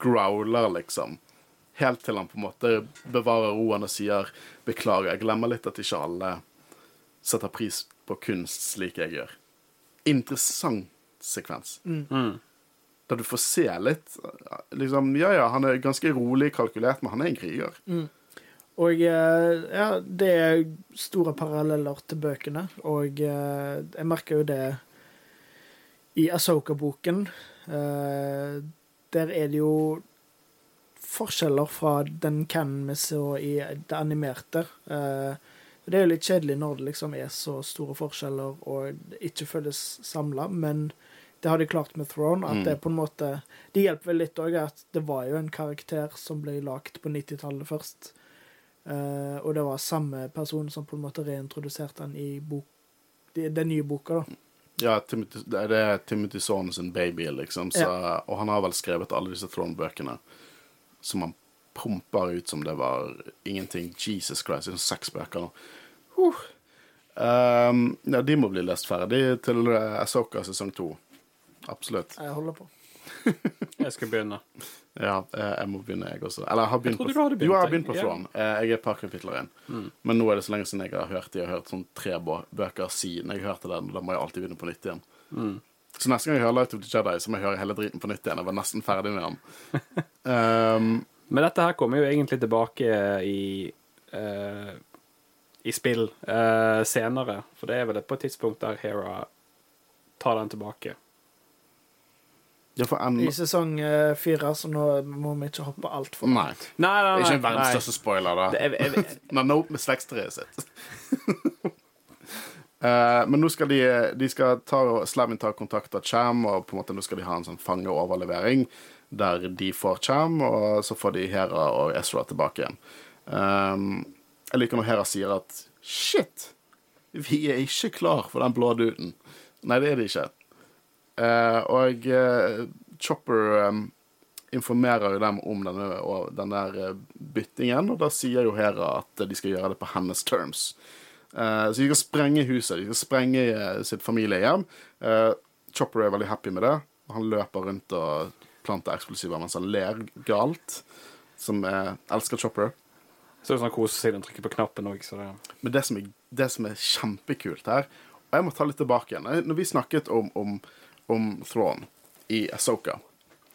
growler, liksom. Helt til han på en måte bevarer roen og sier 'beklager, jeg glemmer litt at ikke alle setter pris på kunst slik jeg gjør'. Interessant sekvens. Der du får se litt liksom, Ja ja, han er ganske rolig kalkulert, men han er en kriger. Og eh, ja, det er store paralleller til bøkene, og eh, jeg merker jo det i Asoka-boken. Eh, der er det jo forskjeller fra den canon vi så i det animerte. Eh, det er jo litt kjedelig når det liksom er så store forskjeller og det ikke føles samla, men det har de klart med Throne. At det på en måte Det hjelper vel litt òg at det var jo en karakter som ble lagd på 90-tallet først. Uh, og det var samme person som på en måte reintroduserte han i bok, de- den nye boka. da. Ja, Timothy, det er Timothy sin baby, liksom. Så, Og han har vel skrevet alle disse Throne-bøkene. som han promper ut som det var ingenting. Jesus Christ, det er sånn seks bøker nå. Uh. Um, ja, de må bli lest ferdig til uh, Asoka sesong to. Absolutt. Jeg holder på. Jeg skal begynne. Ja, eh, jeg må begynne, jeg også. Eller jeg har begynt jeg på begynt, Jo, jeg har begynt på. Thrawn. Eh, Jeg er et par kapitler inn. Men nå er det så lenge siden jeg har hørt de. Jeg har hørt sånn tre bøker siden jeg hørte den, og da må jeg alltid begynne på nytt igjen. Så neste gang jeg hører Light of the Jedi, så må jeg høre hele driten på nytt igjen. Jeg var nesten ferdig med den. Um, Men dette her kommer jo egentlig tilbake i uh, i spill uh, senere. For det er vel på et tidspunkt der Hera tar den tilbake. ja, for I sesong uh, fire, så nå må vi ikke hoppe altfor Nei. Nei, nei, Det er nei. ikke verdens nei. største spoiler, da. Er, jeg, jeg, Men nå med slektstreet sitt. Uh, men nå skal de, de skal ta, Slavin tar kontakt av Cham, og på en måte nå skal de ha en sånn fangeoverlevering der de får Cham, og så får de Hera og Ezra tilbake igjen. Um, jeg liker når Hera sier at Shit! Vi er ikke klar for den blå duden. Nei, det er de ikke. Uh, og uh, Chopper um, informerer jo dem om denne, den der eh, byttingen, og da sier jo Hera at de skal gjøre det på hennes terms. Uh, så de skal sprenge huset, de skal sprenge eh, sitt familiehjem. Eh, Chopper er veldig happy med det, han løper rundt og planter eksplosiver mens han ler galt. Som er, elsker Chopper. så er det sånn koser seg når han trykker på knappen òg, det Men det som, er, det som er kjempekult her Og jeg må ta litt tilbake igjen. Når vi snakket om, om, om Thrawn i Asoka,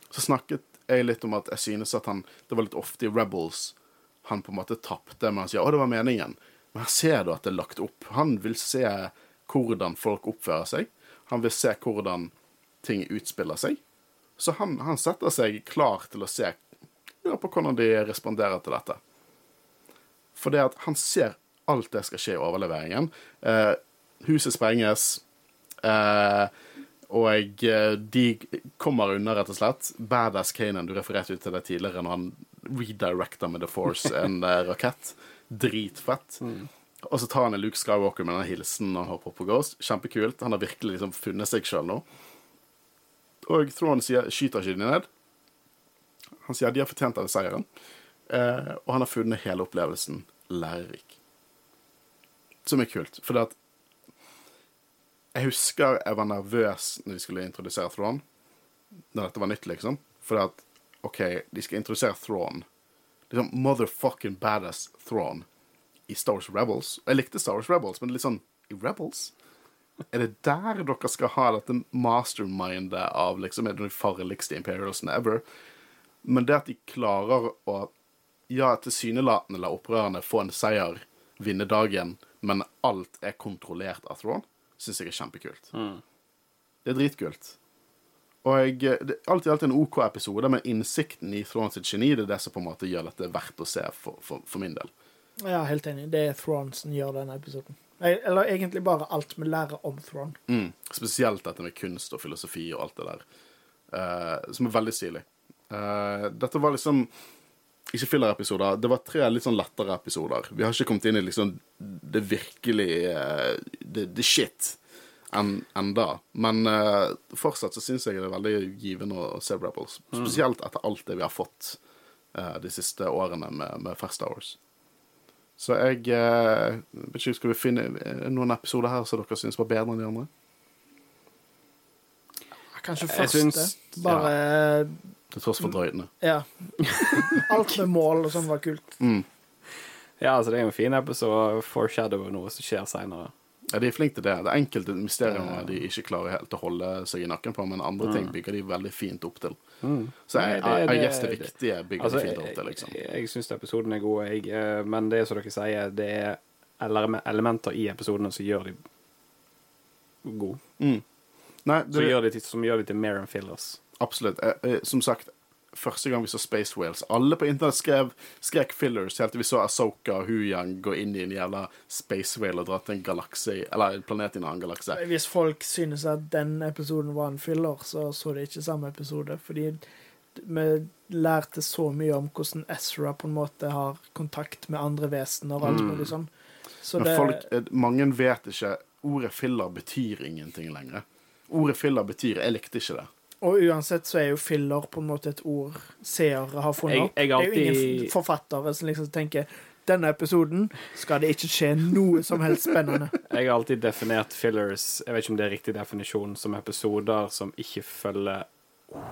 så snakket jeg litt om at jeg synes at han Det var litt ofte i Rebels han på en måte tapte, men han sier 'Å, det var meningen'. Men her ser du at det er lagt opp. Han vil se hvordan folk oppfører seg. Han vil se hvordan ting utspiller seg. Så han, han setter seg klar til å se lurer på hvordan de responderer til dette. For det at han ser alt det skal skje i overleveringen. Eh, huset sprenges, eh, og eh, de kommer unna, rett og slett. Badass Kanan, du refererte jo til det tidligere, når han redirecter med The Force en eh, rakett. Dritfett. Og så tar han en Luke Skywalker med den hilsen og hopper på Ghost. Kjempekult. Han har virkelig liksom funnet seg sjøl nå. Og Thrawn sier 'skyter ikke de ned'. Han sier de har fortjent denne seieren. Eh, og han har funnet hele opplevelsen lærerik. Som er kult. For det at Jeg husker jeg var nervøs når de skulle introdusere Thrawn. Når dette var nytt, liksom. For det at OK, de skal introdusere Thrawn. Liksom motherfucking badass Thrawn i Star Wars Rebels. Jeg likte Star Wars Rebels, men litt sånn I Rebels? Er det der dere skal ha dette mastermindet av liksom, er det de farligste imperialsene ever? Men det at de klarer å ja, tilsynelatende la opprørerne få en seier, vinne dagen, men alt er kontrollert av Thrawn, syns jeg er kjempekult. Det er dritkult. Og jeg, det er alltid, alltid en OK episode, men innsikten i Thrawn sitt geni det er det som på en måte gjør dette verdt å se for, for, for min del. Ja, helt enig. Det er Thrawn som gjør denne episoden. Eller egentlig bare alt vi lærer om Thrawn. Mm. Spesielt dette med kunst og filosofi og alt det der, uh, som er veldig stilig. Uh, dette var liksom ikke filler-episoder. Det var tre litt sånn lettere episoder. Vi har ikke kommet inn i liksom det virkelig uh, det, the shit enn enda. Men uh, fortsatt så syns jeg det er veldig givende å se Rebels. Spesielt etter alt det vi har fått uh, de siste årene med, med First Hours. Så jeg eh, vet ikke, Skal vi finne eh, noen episoder her som dere syns var bedre enn de andre? Kanskje Jeg første. syns- bare Til tross for drøytene. Ja. Alt med mål og sånn var kult. Ja, altså, det er jo en fin episode foreshadow noe som skjer seinere. Ja, De er flinke til det. Det er enkelte mysterier de ikke klarer helt å holde seg i nakken på, men andre ting bygger de veldig fint opp til. Så jeg, Nei, det- jeg, det- guess det viktige bygger Altså, de fint opp til, liksom. Jeg, jeg syns episoden er god, jeg, eh, men det er som dere sier, det er elementer i episodene som gjør de gode. Nei, Som gjør de til, som gjør de til mer enn fillers. absolutt. Eh, eh, Som sagt, første gang vi så Space Whales Alle på internett skrev, skrek fillers helt til vi så Asoka og Huyang gå inn i en jævla Space Whale og dra til en galakse Eller en planet i en annen galakse. Hvis folk synes at den episoden var en filler, så så de ikke samme episode. Fordi vi lærte så mye om hvordan Ezra på en måte har kontakt med andre vesener og alt mulig sånn. Så Men det folk, eh, mange vet ikke Ordet filler betyr ingenting lenger. Ordet filler betyr 'jeg likte ikke det'. Og uansett så er jo filler på en måte et ord seere har funnet Jeg- opp. Det er jo ingen forfattere som liksom tenker denne episoden skal det ikke skje noe som helst spennende. Jeg har alltid definert fillers Jeg vet ikke om det er riktig definisjon som episoder som ikke følger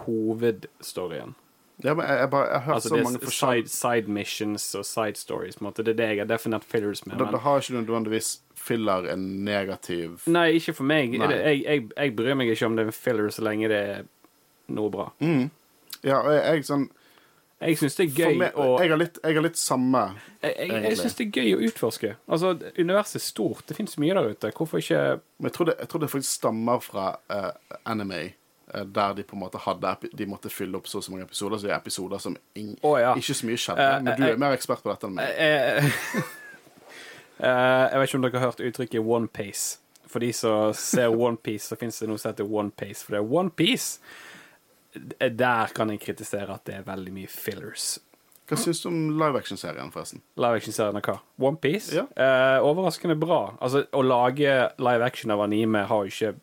hovedstoryen. Ja, men jeg, jeg, bare, jeg har hørt Altså så det mange er side, side missions og side stories. På en måte. Det er det jeg har definert fillers med. da, Men da har ikke nødvendigvis filler en negativ Nei, ikke for meg. Jeg, jeg, jeg bryr meg ikke om det er filler så lenge det er noe bra. mm. Ja, og jeg, jeg sånn Jeg syns det er gøy meg, å jeg, har litt, jeg har litt samme Jeg, jeg, jeg syns det er gøy å utforske. Altså, Universet er stort. Det fins mye der ute. Hvorfor ikke Men jeg tror det, jeg tror det faktisk stammer fra uh, anime, uh, der de på en måte hadde De måtte fylle opp så og så mange episoder, så det er episoder som ing, oh, ja. ikke så mye skjedde. Uh, men du er mer ekspert på dette enn meg. Jeg vet ikke om dere har hørt uttrykket one pace. For de som ser One Piece, så fins det noe som heter One Pace, For det er onepiece. Der kan jeg kritisere at det er veldig mye fillers. Hva syns du om live action-serien, forresten? Live action-serien av hva? Onepiece? Ja. Eh, overraskende bra. Altså, å lage live action av anime har jo ikke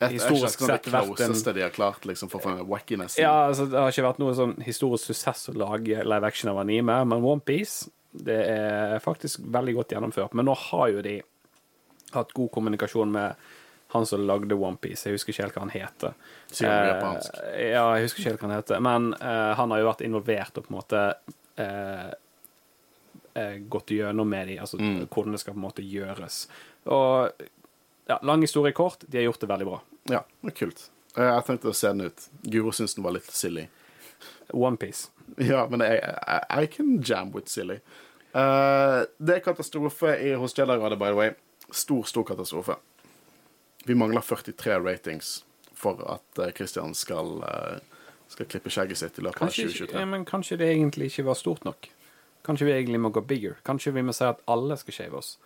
Et, Historisk sett sånn vært det en- de har klart liksom, for wackiness. Ja, altså, det har ikke vært noe sånn historisk suksess å lage live action av anime, men Onepiece det er faktisk veldig godt gjennomført. Men nå har jo de hatt god kommunikasjon med han som lagde Onepiece. Jeg husker ikke helt hva han heter. Sier han japansk. ja, jeg husker ikke helt hva han heter. Men eh, han har jo vært involvert og på en måte eh, eh, gått gjennom med de, altså Mm. hvordan det skal på en måte gjøres. Og ja, lang historie kort, de har gjort det veldig bra. Ja, det er kult. Eh, Jeg tenkte å se den ut. Guro syns den var litt silly. Onepiece. Ja, men jeg, I, I can jam with silly. Uh, det er katastrofe i, hos Jedi-rådet, by the way. Stor, stor katastrofe. Vi mangler 43 ratings for at Kristian Christian skal, eh, skal klippe skjegget sitt i løpet Kanskje, av 2023. ja, men kanskje det egentlig ikke var stort nok. Kanskje vi egentlig må gå bigger. Kanskje vi må si at alle skal shave oss.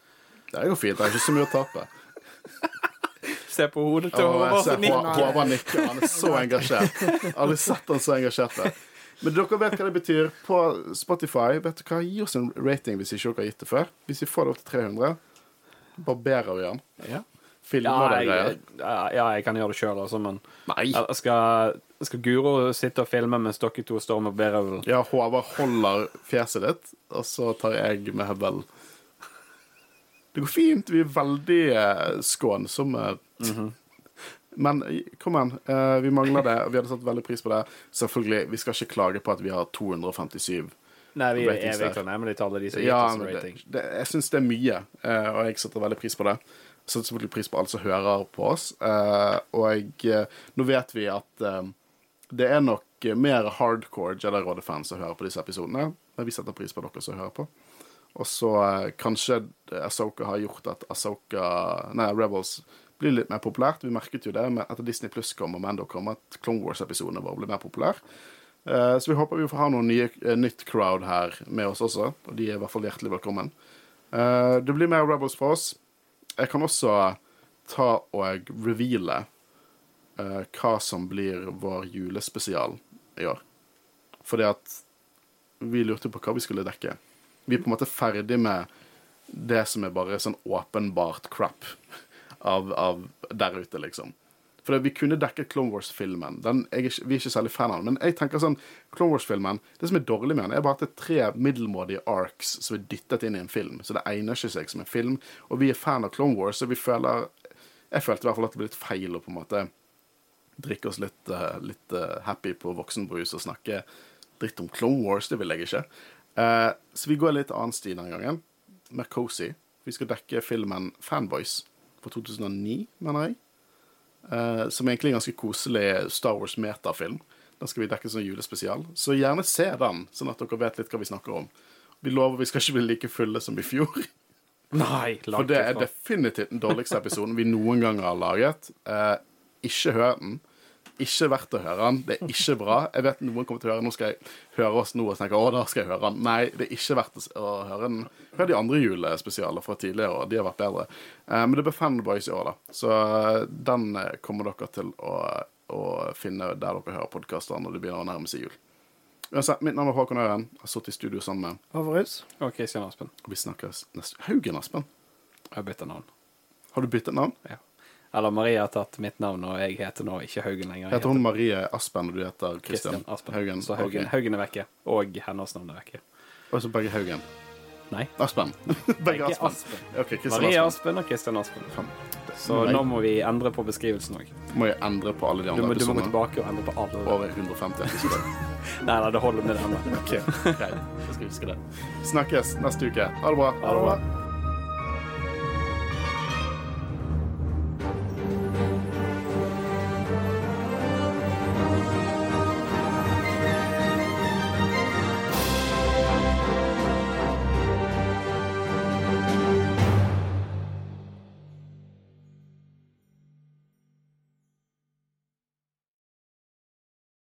Det er jo fint. Det er ikke så mye å tape. Se på hodet til Håvard. nikker. Han er så engasjert. Har sett han så engasjert. Men dere vet hva det betyr. På Spotify, vet du hva, gi oss en rating hvis ikke dere har gitt det før. Hvis vi får det opp til 300, barberer vi den. Ja. Filmer Ja, det greier. jeg, ja, ja, jeg kan gjøre det sjøl, altså, men Nei. Jeg skal, skal Guro sitte og filme mens dere to står med bærøvel? Ja, Håvard holder fjeset ditt, og så tar jeg med høvel. Det går fint. Vi er veldig eh, skånsomme. Men eh, kom igjen, eh, vi mangler det. og Vi hadde satt veldig pris på det. Selvfølgelig, vi skal ikke klage på at vi har 257. Nei, vi er de som har Ja, oss men det, det, jeg syns det er mye, eh, og jeg setter veldig pris på det. Setter selvfølgelig pris på alle som hører på oss. eh, Og eh, nå vet vi at eh, det er nok mer hardcore Jedi-rådet-fans som hører på disse episodene. Men vi setter pris på dere som hører på. Og så kanskje Asoka har gjort at Asoka, nei, Rebels blir litt mer populært. Vi merket jo det etter Disney Pluss kom og Mando kom, at Clone Wars-episodene våre ble mer populære. Så vi håper vi får ha noen nye, nytt crowd her med oss også. Og de er i hvert fall hjertelig velkommen. Det blir mer Rebels for oss. Jeg kan også ta og reveale uh, hva som blir vår julespesial i år. Fordi at vi lurte på hva vi skulle dekke. Vi er på en måte ferdig med det som er bare sånn åpenbart crap av, av der ute, liksom. For vi kunne dekket Clone Wars-filmen. Vi er ikke særlig fan av den. Men jeg tenker sånn, Clone Wars-filmen, Det som er dårlig med den, er bare at det er tre middelmådige arcs som er dyttet inn i en film. Så det egner ikke seg som en film. Og vi er fan av Clone Wars, så vi føler Jeg følte i hvert fall at det ble litt feil å på en måte drikke oss litt, eh, litt eh, happy på voksenbrus og snakke dritt om Clone Wars. Det vil jeg ikke. Eh, så vi går litt annen sti denne gangen. Mer cozy. Vi skal dekke filmen Fanboys fra 2009, mener jeg. Eh, som egentlig er en ganske koselig Star Wars metafilm. Den skal vi dekke som julespesial. Så gjerne se den, sånn at dere vet litt hva vi snakker om. Vi lover vi skal ikke bli like fulle som i fjor. Nei, For langt det er definitivt den dårligste episoden vi noen gang har laget. Uh, ikke hør den. Ikke verdt å høre den. Det er ikke bra. Jeg vet noen kommer til å høre Nå skal jeg høre oss nå og tenke å, da skal jeg høre den. Nei, det er ikke verdt å, høre den. Hør de andre julespesialene fra tidligere og De har vært bedre. Eh, men det blir Fanboys i år, da. Så eh, den eh, kommer dere til å, å finne der dere hører podkaster når det begynner å nærme seg jul. Uansett, mitt navn er Håkon Øren. Jeg har sittet i studio sammen med Havrus? Og Christian Aspen. og Vi snakkes neste Haugen Aspen. Jeg har bytta navn. Har du byttet navn? Ja. Eller Marie har tatt mitt navn, og jeg heter nå ikke Haugen lenger. Jeg Heter hun Marie Aspen, og du heter Kristian Aspen. Haugen? Så Haugen, okay. Haugen er vekke. Og hennes navn er vekke. Og så begge Haugen. Nei. Aspen. begge Aspen. Aspen. Okay, Marie Aspen. Aspen og Kristian Aspen. Så Nei. nå må vi endre på beskrivelsen òg. må jeg endre på alle de Du, andre må- du må gå tilbake og endre på alle. Over 150 episoder. Nei, nei, det holder med denne. Ok, greit. Jeg skal huske det. Snakkes neste uke. Ha det bra. Ha det bra.